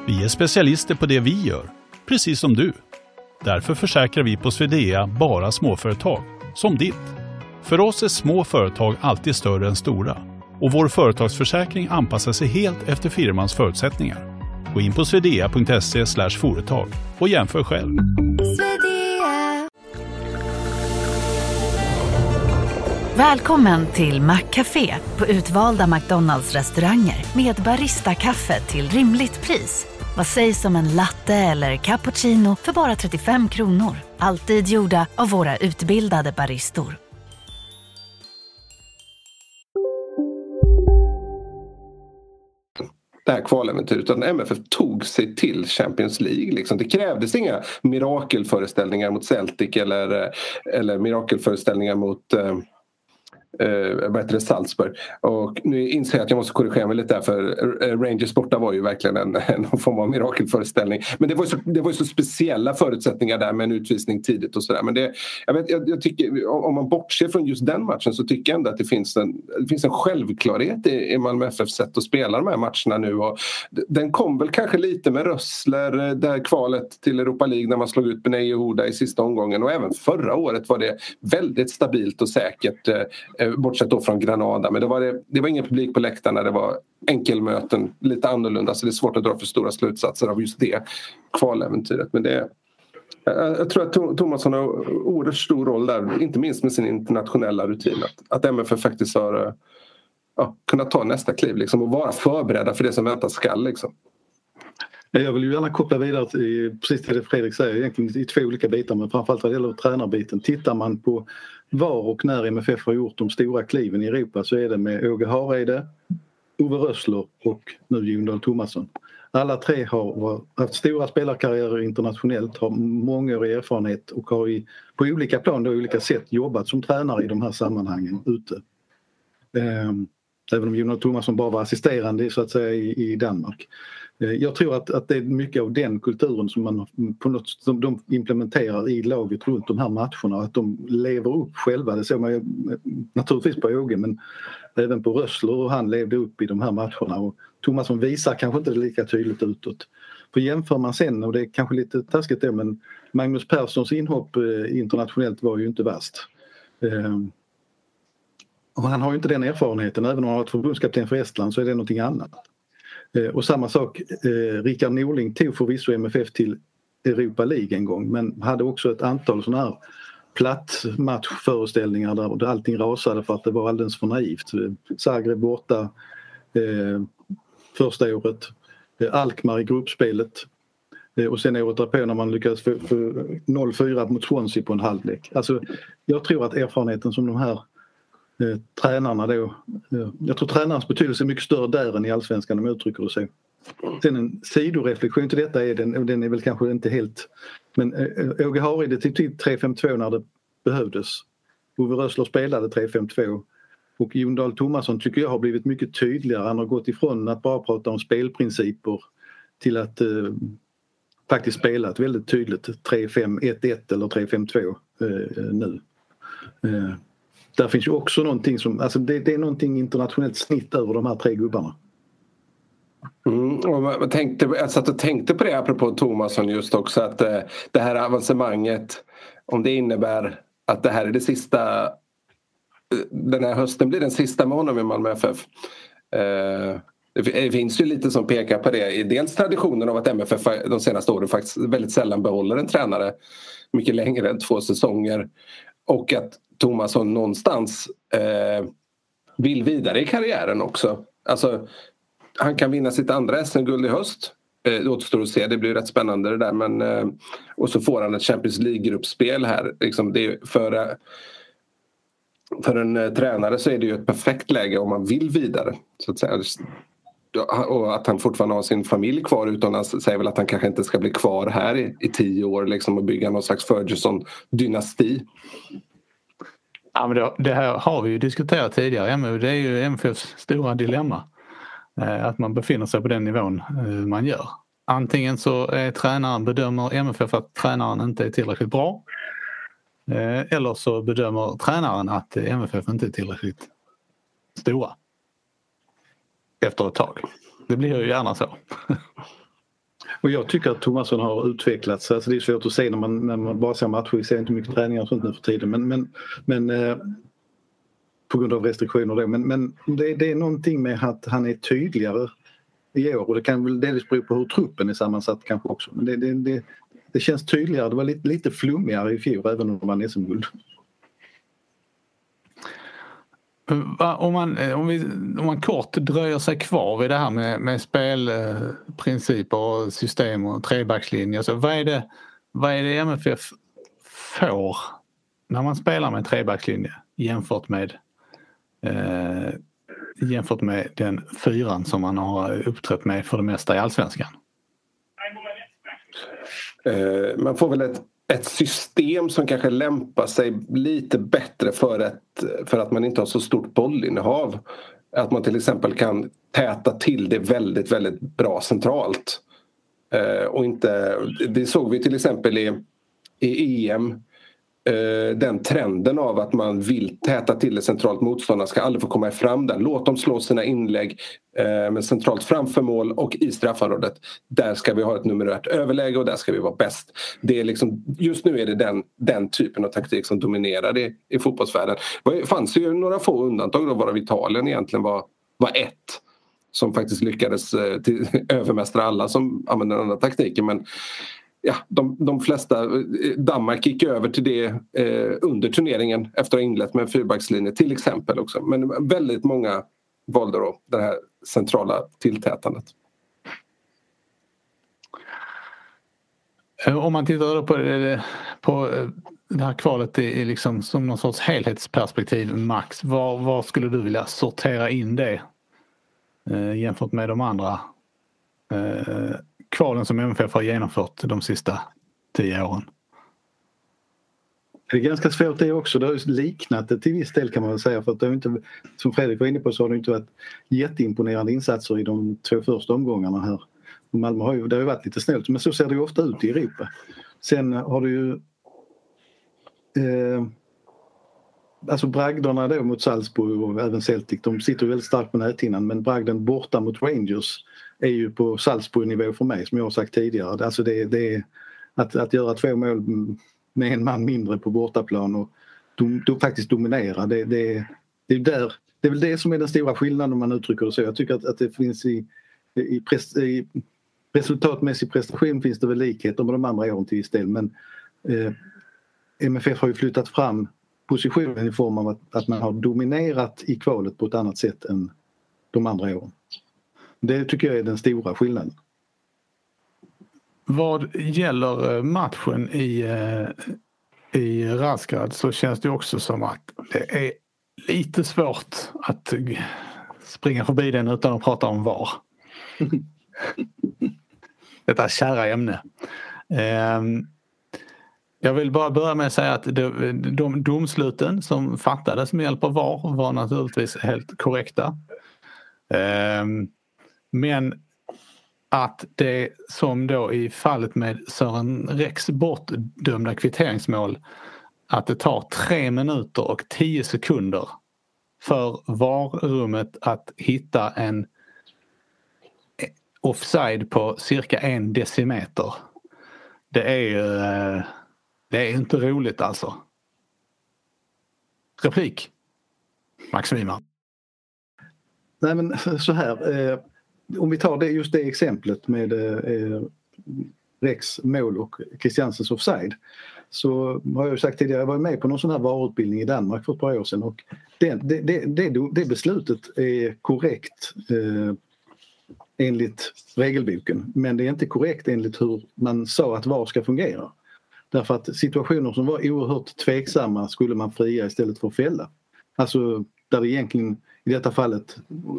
Vi är specialister på det vi gör, precis som du. Därför försäkrar vi på Swedea bara småföretag, som ditt. För oss är små företag alltid större än stora och vår företagsförsäkring anpassar sig helt efter firmans förutsättningar. Gå in på swedea.se företag och jämför själv. Välkommen till Maccafé på utvalda McDonalds restauranger med Baristakaffe till rimligt pris. Vad sägs om en latte eller cappuccino för bara 35 kronor? Alltid gjorda av våra utbildade baristor. Det här kvaläventyret utan MFF tog sig till Champions League. Liksom. Det krävdes inga mirakelföreställningar mot Celtic eller, eh, eller mirakelföreställningar mot eh, eh, vad heter det, Salzburg. Och nu inser jag att jag måste korrigera mig lite där för eh, Rangers borta var ju verkligen en, <laughs> en form av mirakelföreställning. Men det var, så, det var ju så speciella förutsättningar där med en utvisning tidigt och sådär. Men det, jag, vet, jag, jag, tycker, om man bortser från just den matchen så tycker jag ändå att det finns en, det finns en självklarhet i, i Malmö FFs sätt att spela de här matcherna nu. Och den kom väl kanske lite med Rössler, eh, det här kvalet till Europa League när man slog ut Benay Hoda i sista omgången och även förra året var det väldigt stabilt och säkert Eh, Eh, bortsett då från Granada. Men det var, det, det var ingen publik på läktarna, det var enkelmöten, lite annorlunda. Så det är svårt att dra för stora slutsatser av just det kvaläventyret. Men det, jag tror att Thomasson har oerhört stor roll där, inte minst med sin internationella rutin. Att, att MFF faktiskt har eh, ja, kunnat ta nästa kliv liksom, och vara förberedda för det som väntas skall. Liksom. Jag vill ju gärna koppla vidare till precis till det Fredrik säger, egentligen i två olika bitar men framförallt vad det gäller tränarbiten. Tittar man på var och när MFF har gjort de stora kliven i Europa så är det med Åge Hareide, Ove Rössler och nu Jon Dahl Tomasson. Alla tre har haft stora spelarkarriärer internationellt, har mångårig erfarenhet och har i, på olika plan och olika sätt jobbat som tränare i de här sammanhangen ute. Ehm, även om Jon Tomasson bara var assisterande så att säga i Danmark. Eh, jag tror att, att det är mycket av den kulturen som, man, på något, som de implementerar i laget runt de här matcherna. Att de lever upp själva. Det såg man ju eh, naturligtvis på Åge men även på Rössler och han levde upp i de här matcherna. Och Thomasson visar kanske inte det lika tydligt utåt. För jämför man sen, och det är kanske lite taskigt då, men Magnus Perssons inhopp eh, internationellt var ju inte värst. Ehm, och han har ju inte den erfarenheten, även om han har varit förbundskapten för Estland så är det någonting annat. Eh, och samma sak, eh, Rickard Norling tog förvisso MFF till Europa League en gång men hade också ett antal sådana här plattmatchföreställningar där allting rasade för att det var alldeles för naivt. Eh, Zagreb borta eh, första året, eh, Alkmaar i gruppspelet och sen året därpå när man lyckades få, få 0-4 mot Swansea på en halvlek. Alltså, jag tror att erfarenheten som de här eh, tränarna då... Eh, jag tror tränarens betydelse är mycket större där än i allsvenskan om jag uttrycker det så. Sen en sidoreflektion till detta är den, och den är väl kanske inte helt... Men eh, Åge Hareide tog till 3-5-2 när det behövdes. Ove Rössler spelade 3-5-2 och Jon Dahl Tomasson tycker jag har blivit mycket tydligare. Han har gått ifrån att bara prata om spelprinciper till att eh, faktiskt spela ett väldigt tydligt 3-5-1-1 eller 3-5-2 eh, nu. Eh, där finns ju också någonting som, alltså det, det, är någonting internationellt snitt över de här tre gubbarna. Mm, jag, tänkte, jag satt och tänkte på det apropå Tomasson just också att eh, det här avancemanget om det innebär att det här är det sista eh, den här hösten blir den sista med honom i Malmö FF. Eh, det finns ju lite som pekar på det. Dels traditionen av att MFF de senaste åren faktiskt väldigt sällan behåller en tränare mycket längre än två säsonger. Och att Tomasson någonstans eh, vill vidare i karriären också. Alltså, han kan vinna sitt andra SM-guld i höst. Eh, det återstår att se, det blir rätt spännande det där. Men, eh, och så får han ett Champions League-gruppspel här. Liksom, det för, eh, för en eh, tränare så är det ju ett perfekt läge om man vill vidare. Så att säga och att han fortfarande har sin familj kvar utomlands säger väl att han kanske inte ska bli kvar här i, i tio år liksom, och bygga någon slags Ferguson-dynasti. Ja, men det, det, här har vi ju diskuterat tidigare. Det är ju MFFs stora dilemma. Eh, att man befinner sig på den nivån eh, man gör. Antingen så är tränaren, bedömer MFF att tränaren inte är tillräckligt bra. Eh, eller så bedömer tränaren att MFF inte är tillräckligt stora efter ett tag. Det blir ju gärna så. <laughs> Och jag tycker att Thomasson har utvecklats. Alltså det är svårt att se när man, när man bara ser matcher. Vi ser inte mycket träningar och sånt nu för tiden. Men, men, men eh, på grund av restriktioner då. Men, men det, det, är någonting med att han är tydligare i år och det kan väl delvis bero på hur truppen är sammansatt kanske också. Men det, det, det, det känns tydligare. Det var lite, lite flummigare i fjol även om det var SM-guld. Om man, eh, om, vi, om man kort dröjer sig kvar vid det här med, med spelprinciper och system och trebackslinje. Så vad, är det, vad är det MFF får när man spelar med trebackslinje jämfört med eh, jämfört med den fyran som man har uppträtt med för det mesta i allsvenskan? Eh, man får väl ett ett system som kanske lämpar sig lite bättre för, ett, för att man inte har så stort bollinnehav. Att man till exempel kan täta till det väldigt, väldigt bra centralt. Eh, och inte, det såg vi till exempel i, i EM Eh, den trenden av att man vill täta till det centralt motståndare ska aldrig få komma fram där. Låt dem slå sina inlägg eh, med centralt framför mål och i straffområdet. Där ska vi ha ett numerärt överläge och där ska vi vara bäst. Det är liksom, just nu är det den, den typen av taktik som dominerar i, i fotbollsvärlden. Det fanns ju några få undantag då varav Italien egentligen var, var ett som faktiskt lyckades eh, till, <laughs> övermästra alla som använde den andra taktiken. Men ja, de, de flesta, eh, Danmark gick över till det eh, under turneringen efter att ha inlett med en fyrbackslinje till exempel också. Men väldigt många valde då det här centrala tilltätandet. Eh, om man tittar på, eh, på det här kvalet i, liksom, som någon sorts helhetsperspektiv, Max. Var, var skulle du vilja sortera in det eh, jämfört med de andra eh, kvalen som MFF har genomfört de sista tio åren? Det är ganska svårt det också. Det har liknat det till viss del kan man väl säga för att det har inte, som Fredrik var inne på så har det inte varit jätteimponerande insatser i de två första omgångarna här. Malmö har ju, det har ju varit lite snällt men så ser det ju ofta ut i Europa. Sen har du ju eh, Alltså bragderna då mot Salzburg och även Celtic de sitter väldigt starkt på näthinnan men bragden borta mot Rangers är ju på Salzburg-nivå för mig som jag har sagt tidigare. Alltså det, det är att, att göra två mål med en man mindre på bortaplan och dom, dom, faktiskt dominera. Det, det, det, är där, det är väl det som är den stora skillnaden om man uttrycker det så. Jag tycker att, att det finns i, i, pres, i resultatmässig prestation finns det väl likheter med de andra åren till viss del men eh, MFF har ju flyttat fram positionen i form av att, att man har dominerat i kvalet på ett annat sätt än de andra åren. Det tycker jag är den stora skillnaden. vad gäller matchen i, i Razgrad så känns det också som att det är lite svårt att springa förbi den utan att prata om VAR. <laughs> Detta kära ämne. Um, jag vill bara börja med att säga att de, de domsluten som fattades med hjälp av VAR var naturligtvis helt korrekta. Um, men att det som då i fallet med Sören Rex bortdömda kvitteringsmål att det tar tre minuter och tio sekunder för VAR-rummet att hitta en offside på cirka en decimeter. Det är ju eh, det är inte roligt alltså. Replik? Max Wiman. Nej men så här. Eh, om vi tar det, just det exemplet med eh, eh Rex mål och Christiansens offside. Så har jag sagt tidigare, jag var med på någon sån här varuutbildning i Danmark för ett par år sedan och det, det, det, det beslutet är korrekt eh, enligt regelboken men det är inte korrekt enligt hur man sa att VAR ska fungera. Därför att situationer som var oerhört tveksamma skulle man fria istället för att fälla. Alltså där det egentligen i detta fallet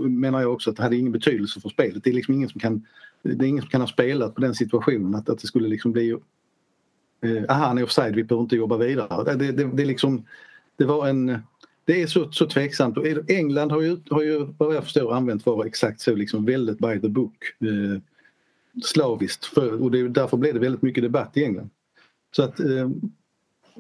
menar jag också att det hade ingen betydelse för spelet. Det är liksom ingen som kan, det är ingen som kan ha spelat på den situationen att, att det skulle liksom bli eh, aha han är offside, vi behöver inte jobba vidare. Det, det, det, liksom, det var en det är så, så tveksamt. England har ju, har ju vad jag förstår använt VAR exakt så, liksom väldigt by the book. Eh, slaviskt. För, och det, därför blev det väldigt mycket debatt i England. Så att eh,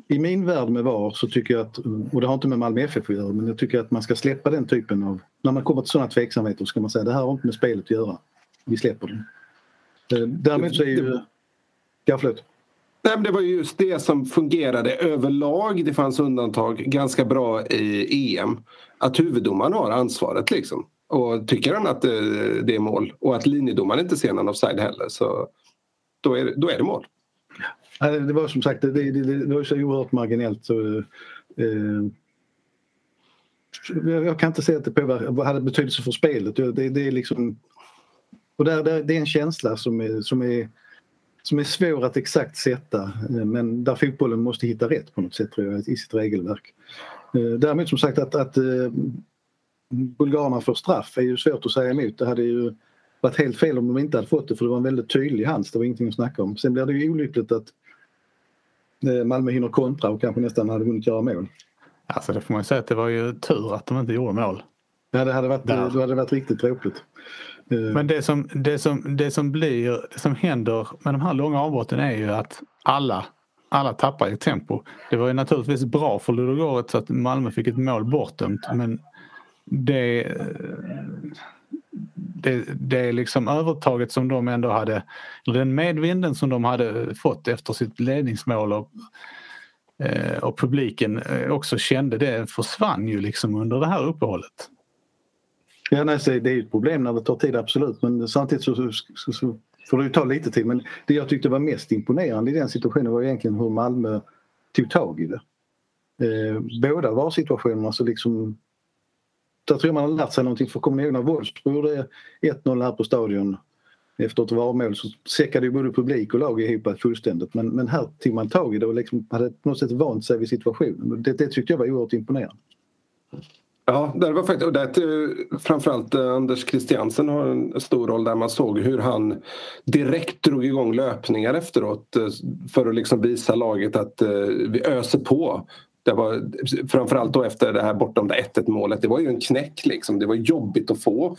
i min värld med VAR så tycker jag att, och det har inte med Malmö FF att göra, men jag tycker att man ska släppa den typen av, när man kommer till sådana tveksamheter ska man säga det här har inte med spelet att göra. Vi släpper den. Eh, Därmed så är ju... Ja, förlåt. Nej, men det var just det som fungerade överlag. Det fanns undantag ganska bra i EM. Att huvuddomaren har ansvaret liksom. Och tycker han att eh, det är mål och att linjedomaren inte ser någon offside heller så då är, då är det mål. Det var som sagt det, det, det var så oerhört marginellt. Så, eh, jag kan inte säga att det påverkade, hade betydelse för spelet. Det, det är liksom, och där, där, det är en känsla som är, som, är, som är svår att exakt sätta eh, men där fotbollen måste hitta rätt på något sätt tror jag, i sitt regelverk. Eh, däremot som sagt att, att eh, bulgarerna får straff är ju svårt att säga emot. Det hade ju varit helt fel om de inte hade fått det för det var en väldigt tydlig hands, det var ingenting att snacka om. Sen blir det ju olyckligt att Malmö hinner kontra och kanske nästan hade hunnit göra mål. Alltså det får man säga att det var ju tur att de inte gjorde mål. Ja, det hade varit, det hade varit riktigt tråkigt. Eh, Men det som, det, som, det som blir, det som händer med de här långa avbrotten är ju att alla, alla tappar i tempo. Det var ju naturligtvis bra för Ludogorets att Malmö fick ett mål bortdömt men det, det, det liksom övertaget som de ändå hade, den medvinden som de hade fått efter sitt ledningsmål och, eh, och publiken eh, också kände det försvann ju liksom under det här uppehållet. Ja, nej, det är ett problem när det tar tid, absolut. Men samtidigt så, så, så, så får det ju ta lite tid. Men det jag tyckte var mest imponerande i den situationen var egentligen hur Malmö tog tag i det. Eh, båda var situationerna så liksom där tror jag man har lärt sig någonting. För kommer ni ihåg när Wolfsburg gjorde 1-0 här på Stadion efter ett varmål så säckade ju både publik och lag ihop fullständigt. Men, men här tog man tag i det och liksom hade på något sätt vant sig vid situationen. Det, det tyckte jag var oerhört imponerande. Ja, det var faktiskt, och det, framförallt eh, Anders Christiansen har en stor roll där man såg hur han direkt drog igång löpningar efteråt eh, för att liksom visa laget att eh, vi öser på det var, framförallt då efter det här bortom 1-1 målet. Det var ju en knäck liksom. Det var jobbigt att få.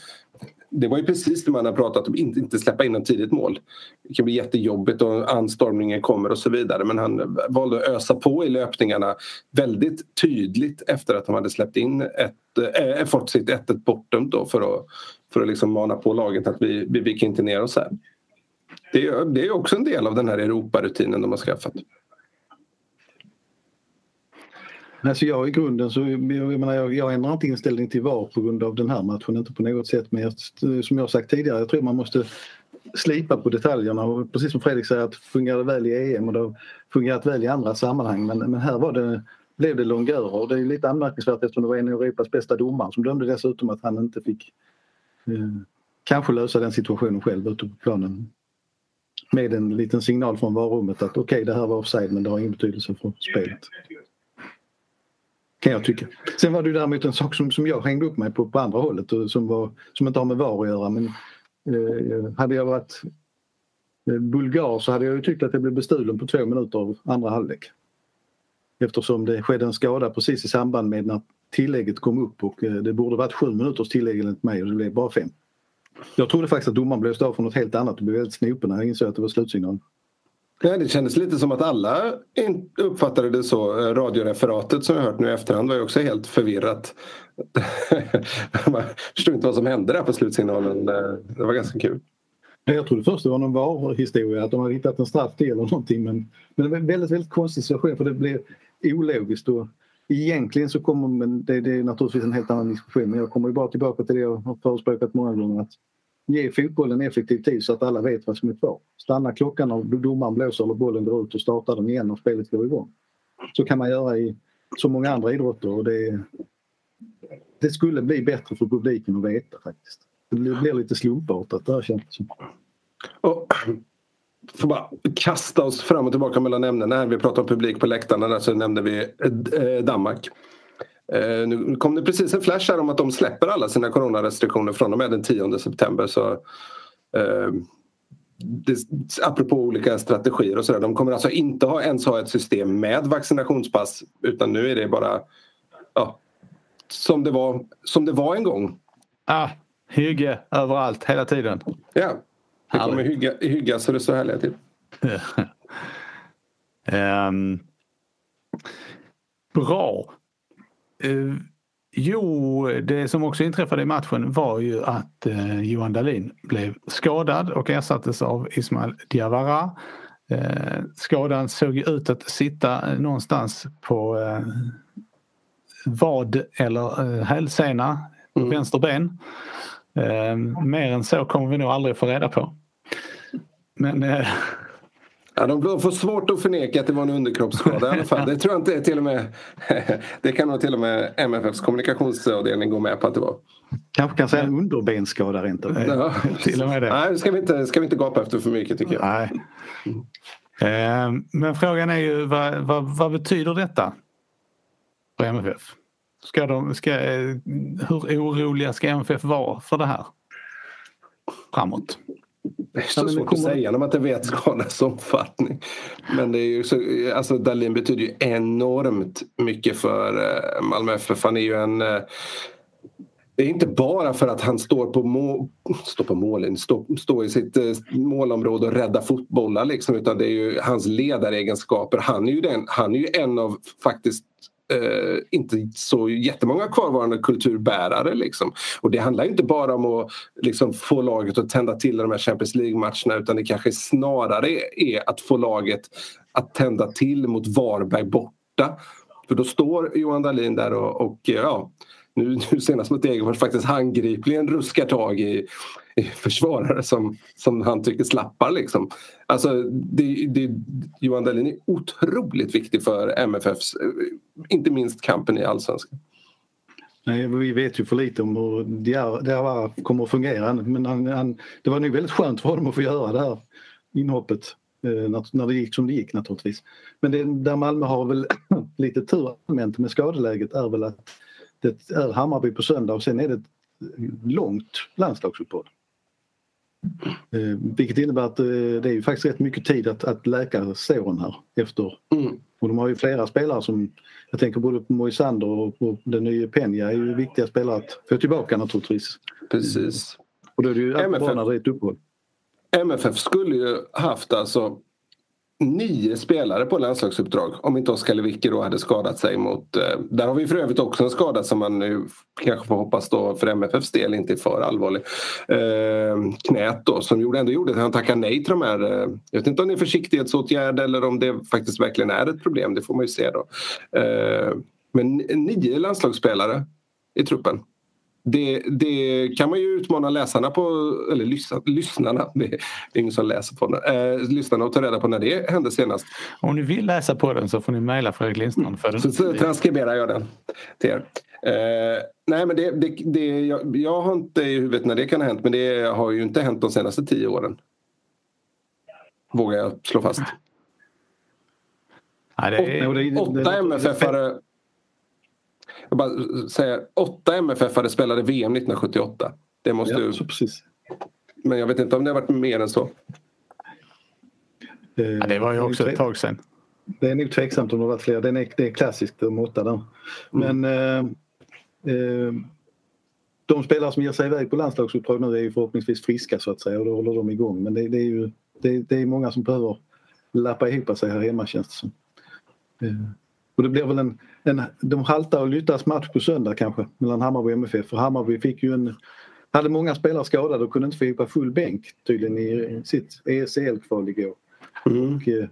Det var ju precis det man har pratat om, inte, inte släppa in ett tidigt mål. Det kan bli jättejobbigt och anstormningen kommer och så vidare. Men han valde att ösa på i löpningarna väldigt tydligt efter att han hade släppt in ett, äh, fått sitt 1-1 bortdömt då för att, för att liksom mana på laget att vi, vi viker inte ner oss här. Det är, det är också en del av den här Europarutinen de har skaffat. Alltså jag i grunden så, jag, menar, jag, jag ändrar inte inställning till VAR på grund av den här matchen, inte på något sätt. Men jag, som jag sagt tidigare, jag tror man måste slipa på detaljerna och precis som Fredrik säger att fungerar det väl i EM och det har fungerat väl i andra sammanhang men, men här var det, blev det longörer och det är lite anmärkningsvärt eftersom det var en av Europas bästa domare som dömde dessutom att han inte fick eh, kanske lösa den situationen själv ute på planen. med en liten signal från varummet att okej okay, det här var offside men det har ingen betydelse för spelet. Kan jag tycka. Sen var det däremot en sak som, som jag hängde upp mig på på andra hållet och som, var, som inte har med VAR att göra men eh, hade jag varit eh, bulgar så hade jag ju tyckt att jag blev bestulen på två minuter av andra halvlek. Eftersom det skedde en skada precis i samband med när tillägget kom upp och eh, det borde varit sju minuters tillägg enligt mig och det blev bara fem. Jag trodde faktiskt att domaren blåste av för något helt annat och blev väldigt snopen när jag insåg att det var slutsignal. Nej, det kändes lite som att alla uppfattade det så. Eh, radioreferatet som jag hört nu i efterhand var ju också helt förvirrat. <laughs> Man förstod inte vad som hände där på slutsignalen. Eh, det var ganska kul. Jag trodde först det var någon VAR-historia, att de hade hittat en straff till eller någonting. Men, men det var en väldigt, väldigt konstig situation för det blev ologiskt. Och egentligen så kommer, men det, det är naturligtvis en helt annan diskussion, men jag kommer ju bara tillbaka till det jag har förespråkat många gånger. Att ge fotbollen effektiv tid så att alla vet vad som är kvar. Stanna klockan när domaren blåser eller bollen går ut och starta den igen och spelet går igång. Så kan man göra i så många andra idrotter och det, det skulle bli bättre för publiken att veta faktiskt. Det blir lite slumpartat det här känns det som. Och, <clears throat> får bara kasta oss fram och tillbaka mellan ämnena. Vi pratade om publik på läktarna där så nämnde vi eh, Danmark. Eh, nu kom det precis en flash här om att de släpper alla sina coronarestriktioner från och med den 10 september. Så, eh, det, apropå olika strategier och sådär. De kommer alltså inte ha, ens ha ett system med vaccinationspass utan nu är det bara ja, som, det var, som det var en gång. Ah, hygge överallt hela tiden. Ja, det kommer hygga, hygga så det står härliga till. um, <laughs> bra. Uh, jo, det som också inträffade i matchen var ju att uh, Johan Dahlin blev skadad och ersattes av Ismail Diawara. Uh, skadan såg ut att sitta någonstans på vad eller uh, hälsena, mm. vänster ben. Mer än så kommer vi nog aldrig få reda på. Men Ja, de får svårt att förneka att det var en underkroppsskada i alla fall. Det tror jag inte till och med... <laughs> Det kan nog till och med MFFs kommunikationsavdelning gå med på att det var. Kanske kan säga en underbensskada rent ja. <laughs> till och med det. Nej, ska vi, inte, ska vi inte gapa efter för mycket tycker jag. Nej. Mm. Men frågan är ju vad, vad, vad betyder detta för MFF? Ska de, ska, hur oroliga ska MFF vara för det här framåt? Det är så ja, svårt kommer... att säga när man inte vet skadans omfattning. Men det är ju så, alltså Dahlin betyder ju enormt mycket för eh, Malmö FF. Han är ju en eh, det är inte bara för att han står på, må, står på målen, står, står i sitt eh, målområde och räddar fotbollar liksom, utan det är ju hans ledaregenskaper. Han är ju, den, han är ju en av faktiskt eh, inte så jättemånga kvarvarande kulturbärare. Liksom. Och det handlar inte bara om att liksom, få laget att tända till de här Champions League-matcherna utan det kanske snarare är att få laget att tända till mot Varberg borta. För då står Johan Dahlin där och, och ja, nu, nu senast mot Degerfors faktiskt handgripligen ruskar tag i, i försvarare som, som han tycker slappar. Liksom. Alltså, det, det, Johan Dahlin är otroligt viktig för MFFs, eh, inte minst kampen i allsvenskan. Nej, vi vet ju för lite om hur Diawara kommer att fungera men han, han, det var nog väldigt skönt för honom att få göra det här inhoppet eh, när, när det gick som det gick naturligtvis. Men det, där Malmö har väl <clears throat> lite tur med skadeläget är väl att det är Hammarby på söndag och sen är det ett långt landslagsuppehåll. Eh, vilket innebär att eh, det är ju faktiskt rätt mycket tid att, att läka såren här efter. Mm. Och de har ju flera spelare som, jag tänker både på Moisander och på den nya Peña är ju viktiga spelare att få tillbaka naturligtvis. Precis. Och då är det ju MFF, när det är ett uppehåll. MFF skulle ju haft alltså nio spelare på landslagsuppdrag om inte Oskar Lewicki då hade skadat sig mot... Eh, där har vi för övrigt också en skada som man nu kanske får hoppas då för MFFs del inte är för allvarlig. Eh, knät då som gjorde, ändå gjorde att han tackade nej till de här... Eh, jag vet inte om det är försiktighetsåtgärd eller om det faktiskt verkligen är ett problem, det får man ju se då. Eh, men nio landslagsspelare i truppen det, det, kan man ju utmana läsarna på, eller lyssna, lyssnarna, det är ingen som läser på den, eh, lyssnarna och ta reda på när det hände senast. Om ni vill läsa på den så får ni mejla Fredrik Lindstrand för den. Så, så transkriberar jag den till er. Eh, nej men det, det, det, jag, jag, har inte i huvudet när det kan ha hänt men det har ju inte hänt de senaste tio åren. Vågar jag slå fast. Nej, är... Åtta MFF-are jag bara säger, åtta MFF-are spelade VM 1978. Det måste Ja, ju... så precis. Men jag vet inte om det har varit mer än så. Eh, Ja, det var ju också ett tag sedan. Det är nog tveksamt om det har varit fler. Den är, det är klassiskt, de åtta där. Men eh, eh, de spelare som ger sig iväg på landslagsuppdrag nu är ju förhoppningsvis friska så att säga och då håller de igång. Men det, det är ju det, det är många som behöver lappa ihop sig här hemma känns det som. Och det blir väl en, en de haltar och lyttas match på söndag kanske mellan Hammarby och MFF. För Hammarby fick ju en hade många spelare skadade och kunde inte få full bänk tydligen i sitt ESL-kval igår. Och, eh,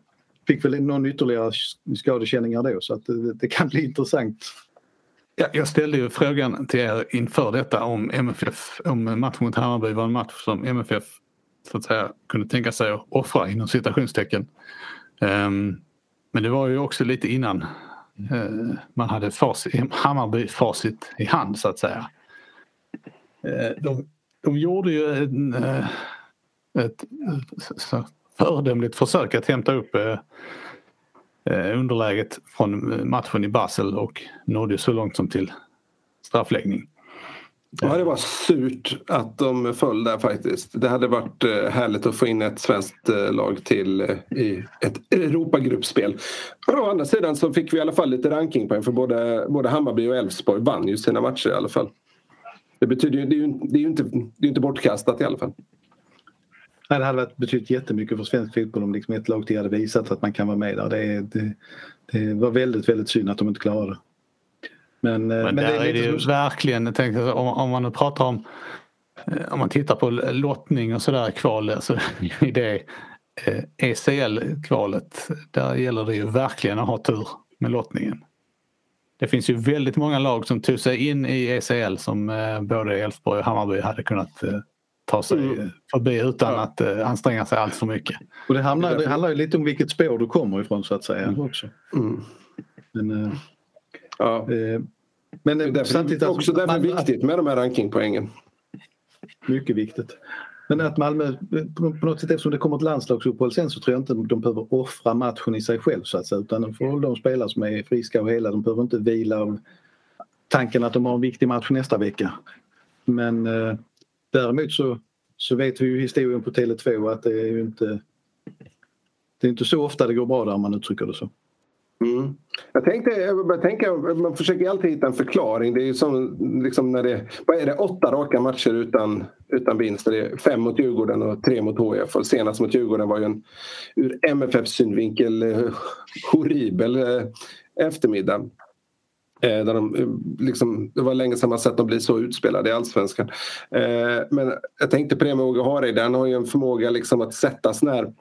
fick väl någon ytterligare skadekänningar då så att det, det kan bli intressant. Ja, jag ställde ju frågan till er inför detta om MFF, om matchen mot Hammarby var en match som MFF så att säga kunde tänka sig att offra inom citationstecken. Ehm, men det var ju också lite innan Eh, man hade facit, Hammarby facit i hand så att säga. Eh, de, de gjorde ju en, eh, ett så föredömligt försök att hämta upp eh, eh underläget från matchen i Basel och nådde så långt som till straffläggning. Ja, det var surt att de föll där faktiskt. Det hade varit eh, härligt att få in ett svenskt eh, lag till eh, i ett Europagruppspel. Å andra sidan så fick vi i alla fall lite rankingpoäng för både, både Hammarby och Elfsborg vann ju sina matcher i alla fall. Det betyder ju, det är ju, det är ju inte, det är inte bortkastat i alla fall. Nej, det hade varit betytt jättemycket för svensk fotboll om liksom ett lag till hade visat att man kan vara med där. Det, det, det var väldigt, väldigt synd att de inte klarade det. Men, eh, Men, där är det lite ju som- verkligen, jag om, om man nu pratar om eh, om man tittar på lottning och sådär kval, alltså, <laughs> i det ECL-kvalet, där gäller det ju verkligen att ha tur med lottningen. Det finns ju väldigt många lag som tog sig in i ECL som både Elfsborg och Hammarby hade kunnat ta sig Mm. förbi utan att anstränga sig allt för mycket. Och det, handlar, det handlar ju lite om vilket spår du kommer ifrån så att säga också. Mm. Men, Ja. eh, men Därför, samtidigt... att också därför man- viktigt med de här rankingpoängen. Mycket viktigt. Men att Malmö, på på något sätt eftersom det kommer ett landslagsuppehåll sen så tror jag inte de behöver offra matchen i sig själv så att säga. Utan de får de spelare som är friska och hela. De behöver inte vila av tanken att de har en viktig match nästa vecka. Men eh, däremot så, så vet vi ju historien på Tele2 att det är ju inte det är inte så ofta det går bra där om man uttrycker det så. Mm. Jag tänkte, jag bara man försöker alltid hitta en förklaring. Det är ju som liksom när det, vad är det, åtta raka matcher utan, utan vinst. Det är fem mot Djurgården och tre mot HIF. Och senast mot Djurgården var ju en ur MFFs synvinkel eh, horribel eh, eftermiddag. Eh, där de, liksom, det var länge sedan man sett dem bli så utspelade i allsvenskan. Men jag tänkte på det med Åge Hareide. Han har ju en förmåga liksom att sättas här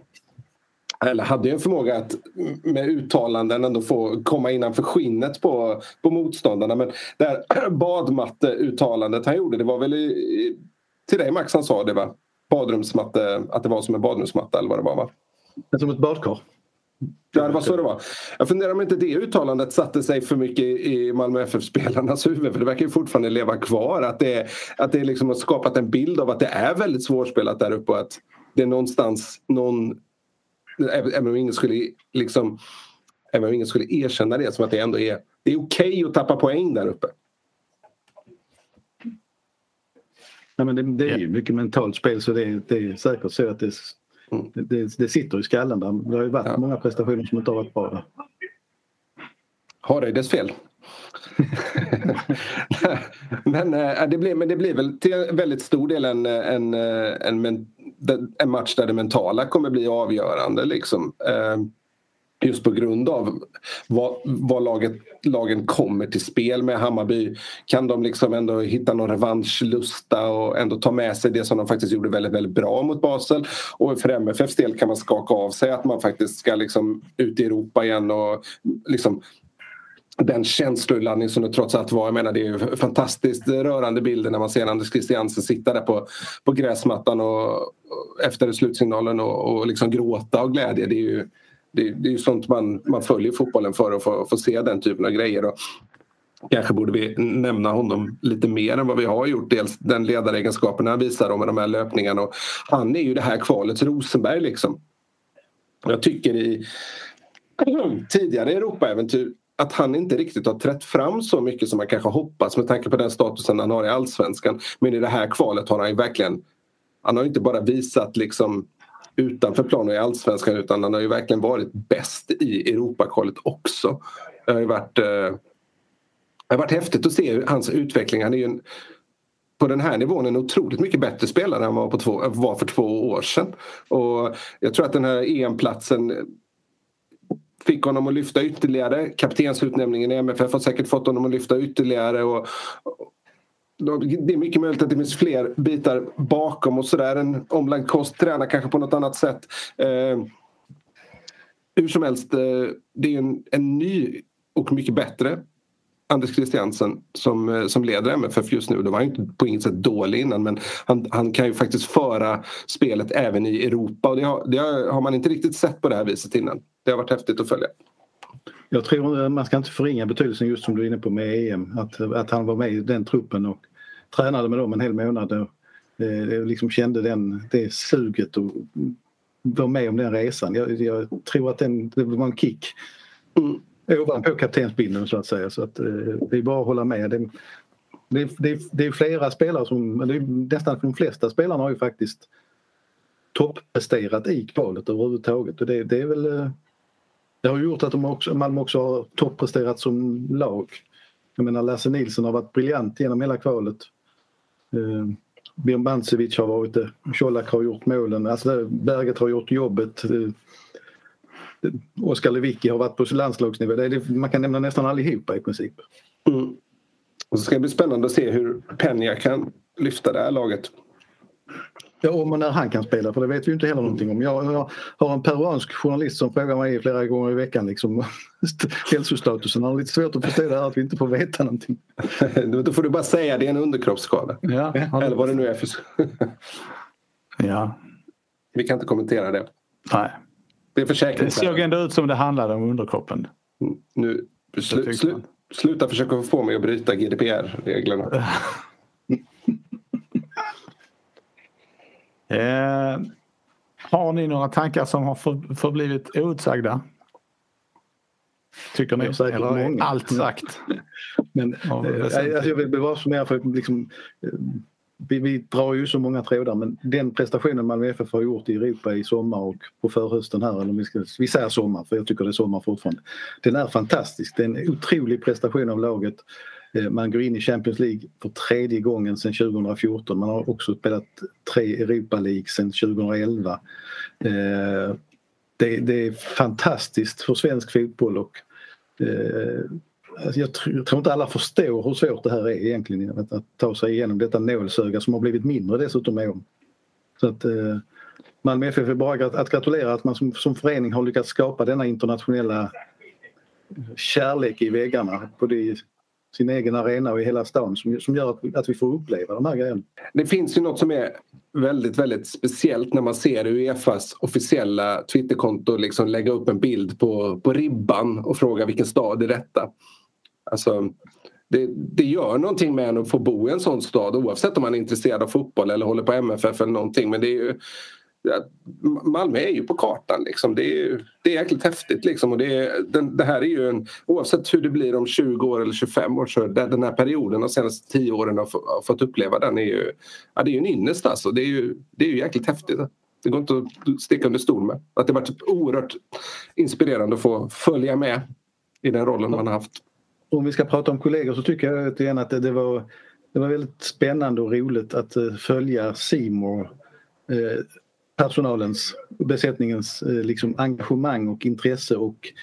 eller hade ju en förmåga att med uttalanden ändå få komma innanför skinnet på, på motståndarna. Men det här <clears throat> badmatte-uttalandet han gjorde, det var väl i, till dig Max han sa det va? Badrumsmatte, att det var som en badrumsmatta eller vad det var va? Som ett badkar. Ja, det var så det var. Jag funderar om inte det uttalandet satte sig för mycket i Malmö FF-spelarnas huvud. För det verkar ju fortfarande leva kvar. Att det, att det liksom har skapat en bild av att det är väldigt svårspelat där uppe. Och att det är någonstans någon... Även om ingen skulle liksom... Även om ingen skulle erkänna det som att det ändå är... Det är okej att tappa poäng där uppe. Nej, men det, det är ju mycket mentalt spel så det, är- det är säkert så att det, det, det sitter i skallen där. Det har ju varit många prestationer som inte har varit bra. Har det dess fel. <laughs> <laughs> men, äh, det blir, men det blir väl till väldigt stor del en, en, eh, en, en match där det mentala kommer bli avgörande. Liksom. Eh, Just på grund av vad, vad laget, lagen kommer till spel med. Hammarby kan de liksom ändå hitta någon revanschlusta och ändå ta med sig det som de faktiskt gjorde väldigt, väldigt bra mot Basel. Och för MFFs del kan man skaka av sig att man faktiskt ska liksom ut i Europa igen och liksom den känsloladdning som det trots allt var. Jag menar det är ju fantastiskt rörande bilder när man ser Anders Christiansen sitta där på, på gräsmattan och, och efter slutsignalen och, och liksom gråta av glädje. Det är ju, det, det är ju sånt man, man följer fotbollen för att få, få se den typen av grejer. Och kanske borde vi nämna honom lite mer än vad vi har gjort. Dels den ledaregenskapen han visar med de här löpningarna. Och han är ju det här kvalets Rosenberg liksom. Jag tycker i tidigare Europaäventyr att han inte riktigt har trätt fram så mycket som man kanske hoppats med tanke på den statusen han har i allsvenskan. Men i det här kvalet har han ju verkligen han har inte bara visat liksom utanför planen i allsvenskan utan han har ju verkligen varit bäst i Europakvalet också. Det har ju varit, eh, det har varit häftigt att se hans utveckling. Han är ju en, på den här nivån en otroligt mycket bättre spelare än han var, på två, var för två år sedan. Och jag tror att den här EM-platsen fick honom att lyfta ytterligare. Kaptensutnämningen i MFF har säkert fått honom att lyfta ytterligare. Och, det är mycket möjligt att det finns fler bitar bakom och sådär. En omlagd kost, tränar kanske på något annat sätt. Eh, hur som helst, eh, det är en, en ny och mycket bättre Anders Christiansen som, eh, som leder MFF just nu. Det var inte på inget sätt dålig innan men han, han kan ju faktiskt föra spelet även i Europa och det har, det har man inte riktigt sett på det här viset innan. Det har varit häftigt att följa. Jag tror man ska inte förringa betydelsen just som du är inne på med EM. Att, att han var med i den truppen och tränade med dem en hel månad. Och, eh, liksom kände den, det suget och var med om den resan. Jag, jag tror att den, det var en kick. Mm ovanpå kaptensbindeln så att säga. Så att, eh, det är bara att hålla med. Det, det, det, det är flera spelare som, det är nästan de flesta spelarna har ju faktiskt toppresterat i kvalet överhuvudtaget och det, det är väl eh, det har gjort att de också, Malmö också har toppresterat som lag. Jag menar Lasse Nilsson har varit briljant genom hela kvalet. Eh, Björn Bancevic har varit det. Colak har gjort målen. Alltså Berget har gjort jobbet. Eh, Oskar Lewicki har varit på landslagsnivå. Det man kan nämna nästan allihopa i princip. Mm. Och så ska det bli spännande att se hur Penja kan lyfta det här laget. Ja, om och när han kan spela, för det vet vi inte heller någonting om. Jag, jag har en peruansk journalist som frågar mig flera gånger i veckan liksom, <laughs> hälsostatusen. Han har lite svårt att förstå det här att vi inte får veta någonting. <laughs> Då får du bara säga det är en underkroppsskada. Ja, Eller vad det nu är för... <laughs> ja. Vi kan inte kommentera det. Nej. Det, är det såg ändå ut som det handlade om underkroppen. Mm, nu, slu, slu, sluta försöka få mig att bryta GDPR-reglerna. Eh, har ni några tankar som har för, förblivit outsagda? Tycker ni? Jag Eller många. allt sagt? <laughs> Men, ja, eh, jag vill bevara mer för liksom, eh, vi, vi, drar ju så många trådar men den prestationen Malmö FF har gjort i Europa i sommar och på förhösten här, eller vi, ska, vi säger sommar för jag tycker det är sommar fortfarande. Den är fantastisk, det är en otrolig prestation av laget. Eh, man går in i Champions League för tredje gången sedan 2014. Man har också spelat tre Europa League sedan 2011. Eh, det, det är fantastiskt för svensk fotboll och eh, alltså jag, tror, inte alla förstår hur svårt det här är egentligen att, att ta sig igenom detta nålsöga som har blivit mindre dessutom med om. Så att eh, Malmö FF är bara att gratulera att man som, som förening har lyckats skapa denna internationella kärlek i väggarna både i sin egen arena och i hela stan som, som gör att, att vi får uppleva de här grejerna. Det finns ju något som är väldigt, väldigt speciellt när man ser Uefas officiella Twitterkonto liksom lägga upp en bild på, på ribban och fråga vilken stad är detta? Alltså, det, det gör någonting med en att få bo i en sån stad oavsett om man är intresserad av fotboll eller håller på MFF eller någonting. Men det är ju, Malmö är ju på kartan. Liksom. Det, är, det är jäkligt häftigt. Liksom. Och det, är, den, det här är ju en, oavsett hur det blir om 20 år eller 25 år så den här perioden de senaste 10 åren har, har fått uppleva den är ju, ja, det är ju en ynnest alltså. Det är ju, det är ju jäkligt häftigt. Det går inte att sticka under stol med. Att det har varit oerhört inspirerande att få följa med i den rollen man har haft om vi ska prata om kollegor så tycker jag igen att det, det, var, det var väldigt spännande och roligt att eh, följa Simor uh, eh, personalens, besättningens eh, liksom engagemang och intresse och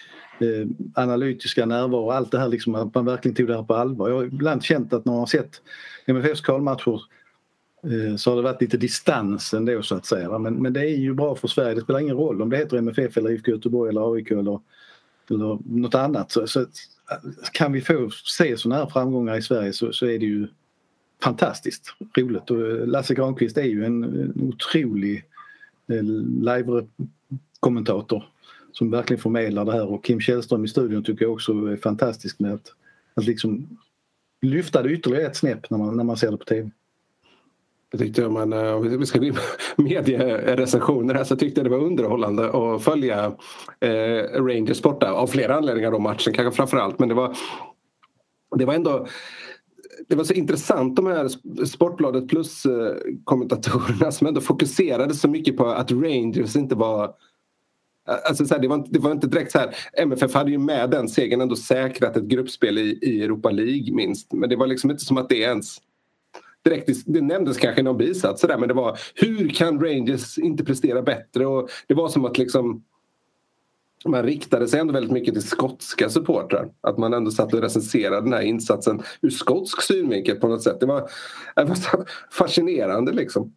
eh, analytiska närvaro. Allt det här liksom att man verkligen tog det här på allvar. Jag har ibland känt att när man har sett MFFs kvalmatcher eh, så har det varit lite distans ändå så att säga. Men, men det är ju bra för Sverige. Det spelar ingen roll om det heter MFF eller IFK Göteborg eller AIK eller, eller något annat. Så, så kan vi få se sådana här framgångar i Sverige så, så är det ju fantastiskt roligt. Och eh, Lasse Granqvist är ju en, en otrolig eh, live-kommentator som verkligen förmedlar det här och Kim Källström i studion tycker jag också är fantastisk med att, att liksom lyfta det ytterligare ett snäpp när man, när man ser det på TV. Jag tyckte om man, eh, om vi ska gå in på medierecensioner här så tyckte jag det var underhållande att följa eh, Rangers borta av flera anledningar då matchen kanske framförallt men det var det var ändå det var så intressant de här Sportbladet plus eh, kommentatorerna som ändå fokuserade så mycket på att Rangers inte var Alltså så här, det, var inte, det var inte direkt så här. MFF hade ju med den segern ändå säkrat ett gruppspel i, i Europa League minst. Men det var liksom inte som att det ens direkt, det nämndes kanske i någon bisats men det var hur kan Rangers inte prestera bättre? Och det var som att liksom man riktade sig ändå väldigt mycket till skotska supportrar. Att man ändå satt och recenserade den här insatsen ur skotsk synvinkel på något sätt. Det var, det var fascinerande liksom.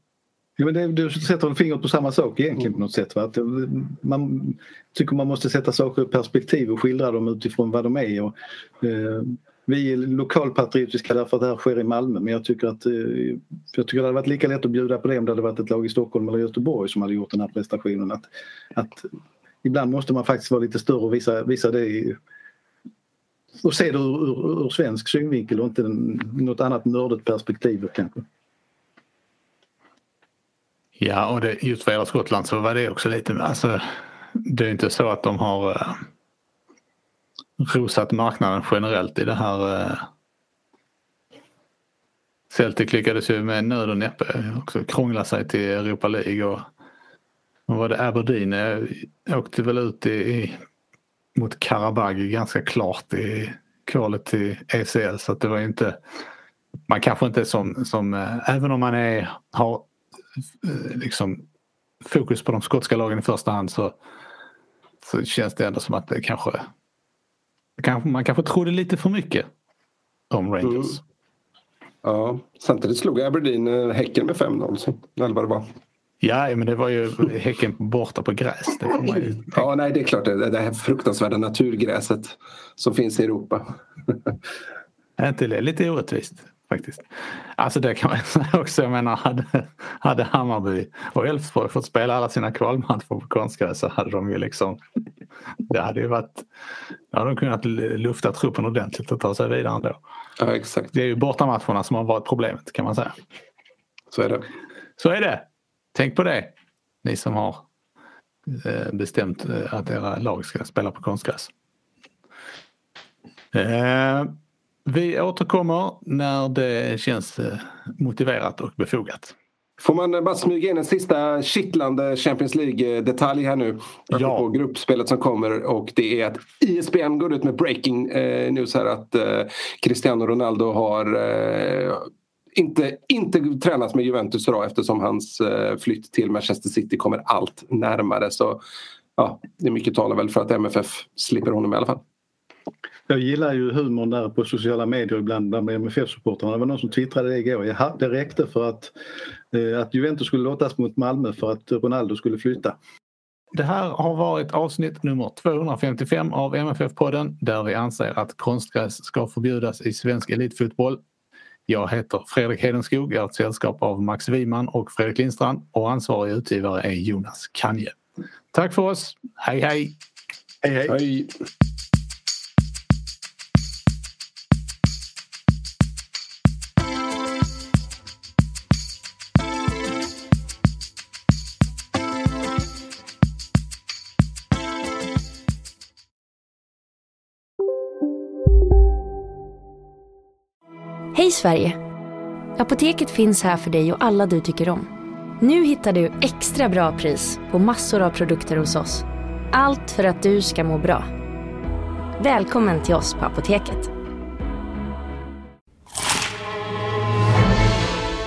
Ja, men det, du sätter fingret på samma sak egentligen på något sätt. Va? Att man tycker man måste sätta saker i perspektiv och skildra dem utifrån vad de är. Och, eh, vi är lokalpatriotiska därför att det här sker i Malmö men jag tycker att eh, jag tycker det hade varit lika lätt att bjuda på det om det hade varit ett lag i Stockholm eller Göteborg som hade gjort den här prestationen. Att, att ibland måste man faktiskt vara lite större och visa, visa det i, och se det ur, ur, ur svensk synvinkel och inte något annat nördigt perspektiv kanske. Ja, och det, just vad gäller Skottland så var det också lite, alltså det är inte så att de har eh, rosat marknaden generellt i det här. Eh, Celtic lyckades ju med nöd och näppe också krångla sig till Europa League och, vad var det Aberdeen jag åkte väl ut i, i mot Karabag ganska klart i kvalet till ECL så att det var inte man kanske inte som, som eh, även om man är, har eh, liksom fokus på de skotska lagen i första hand så, så känns det ändå som att det kanske, kanske man kanske trodde lite för mycket om Rangers. Mm. Ja, samtidigt slog Aberdeen Häcken med 5-0 så eller vad det var. Ja, men det var ju Häcken borta på gräs. Det får man ju ja, nej, det är klart. Det, det här fruktansvärda naturgräset som finns i Europa. är inte det lite orättvist? faktiskt. Alltså det kan man <laughs> säga också. Jag menar hade, hade Hammarby och Elfsborg fått spela alla sina kvalmatcher på konstgräs så hade de ju liksom det hade ju varit då hade de kunnat lufta truppen ordentligt och ta sig vidare ändå. Ja exakt. Det är ju bortamatcherna som har varit problemet kan man säga. Så är det. Så är det. Tänk på det. Ni som har eh, bestämt eh, att era lag ska spela på konstgräs. Eh, vi återkommer när det känns motiverat och befogat. Får man bara smyga in en sista kittlande Champions League-detalj här nu? Ja. På gruppspelet som kommer och det är att ISBN går ut med breaking eh, news här att eh, Cristiano Ronaldo har eh, inte, inte tränat med Juventus idag eftersom hans eh, flytt till Manchester City kommer allt närmare. Så ja, det är mycket talar väl för att MFF slipper honom i alla fall. Jag gillar ju humorn där på sociala medier ibland bland MFF-supportrarna. Det var någon som twittrade det igår. Jaha, det räckte för att, eh, att Juventus skulle låtas mot Malmö för att Ronaldo skulle flytta. Det här har varit avsnitt nummer 255 av MFF-podden där vi anser att konstgräs ska förbjudas i svensk elitfotboll. Jag heter Fredrik Hedenskog, jag har ett sällskap av Max Wiman och Fredrik Lindstrand och ansvarig utgivare är Jonas Kanje. Tack för oss, hej! Hej hej! hej. Hej Sverige! Apoteket finns här för dig och alla du tycker om. Nu hittar du extra bra pris på massor av produkter hos oss. Allt för att du ska må bra. Välkommen till oss på Apoteket.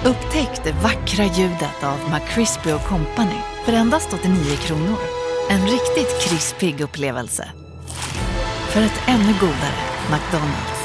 Upptäck det vackra ljudet av McCrispy Company för endast 89 kronor. En riktigt krispig upplevelse. För ett ännu godare McDonalds.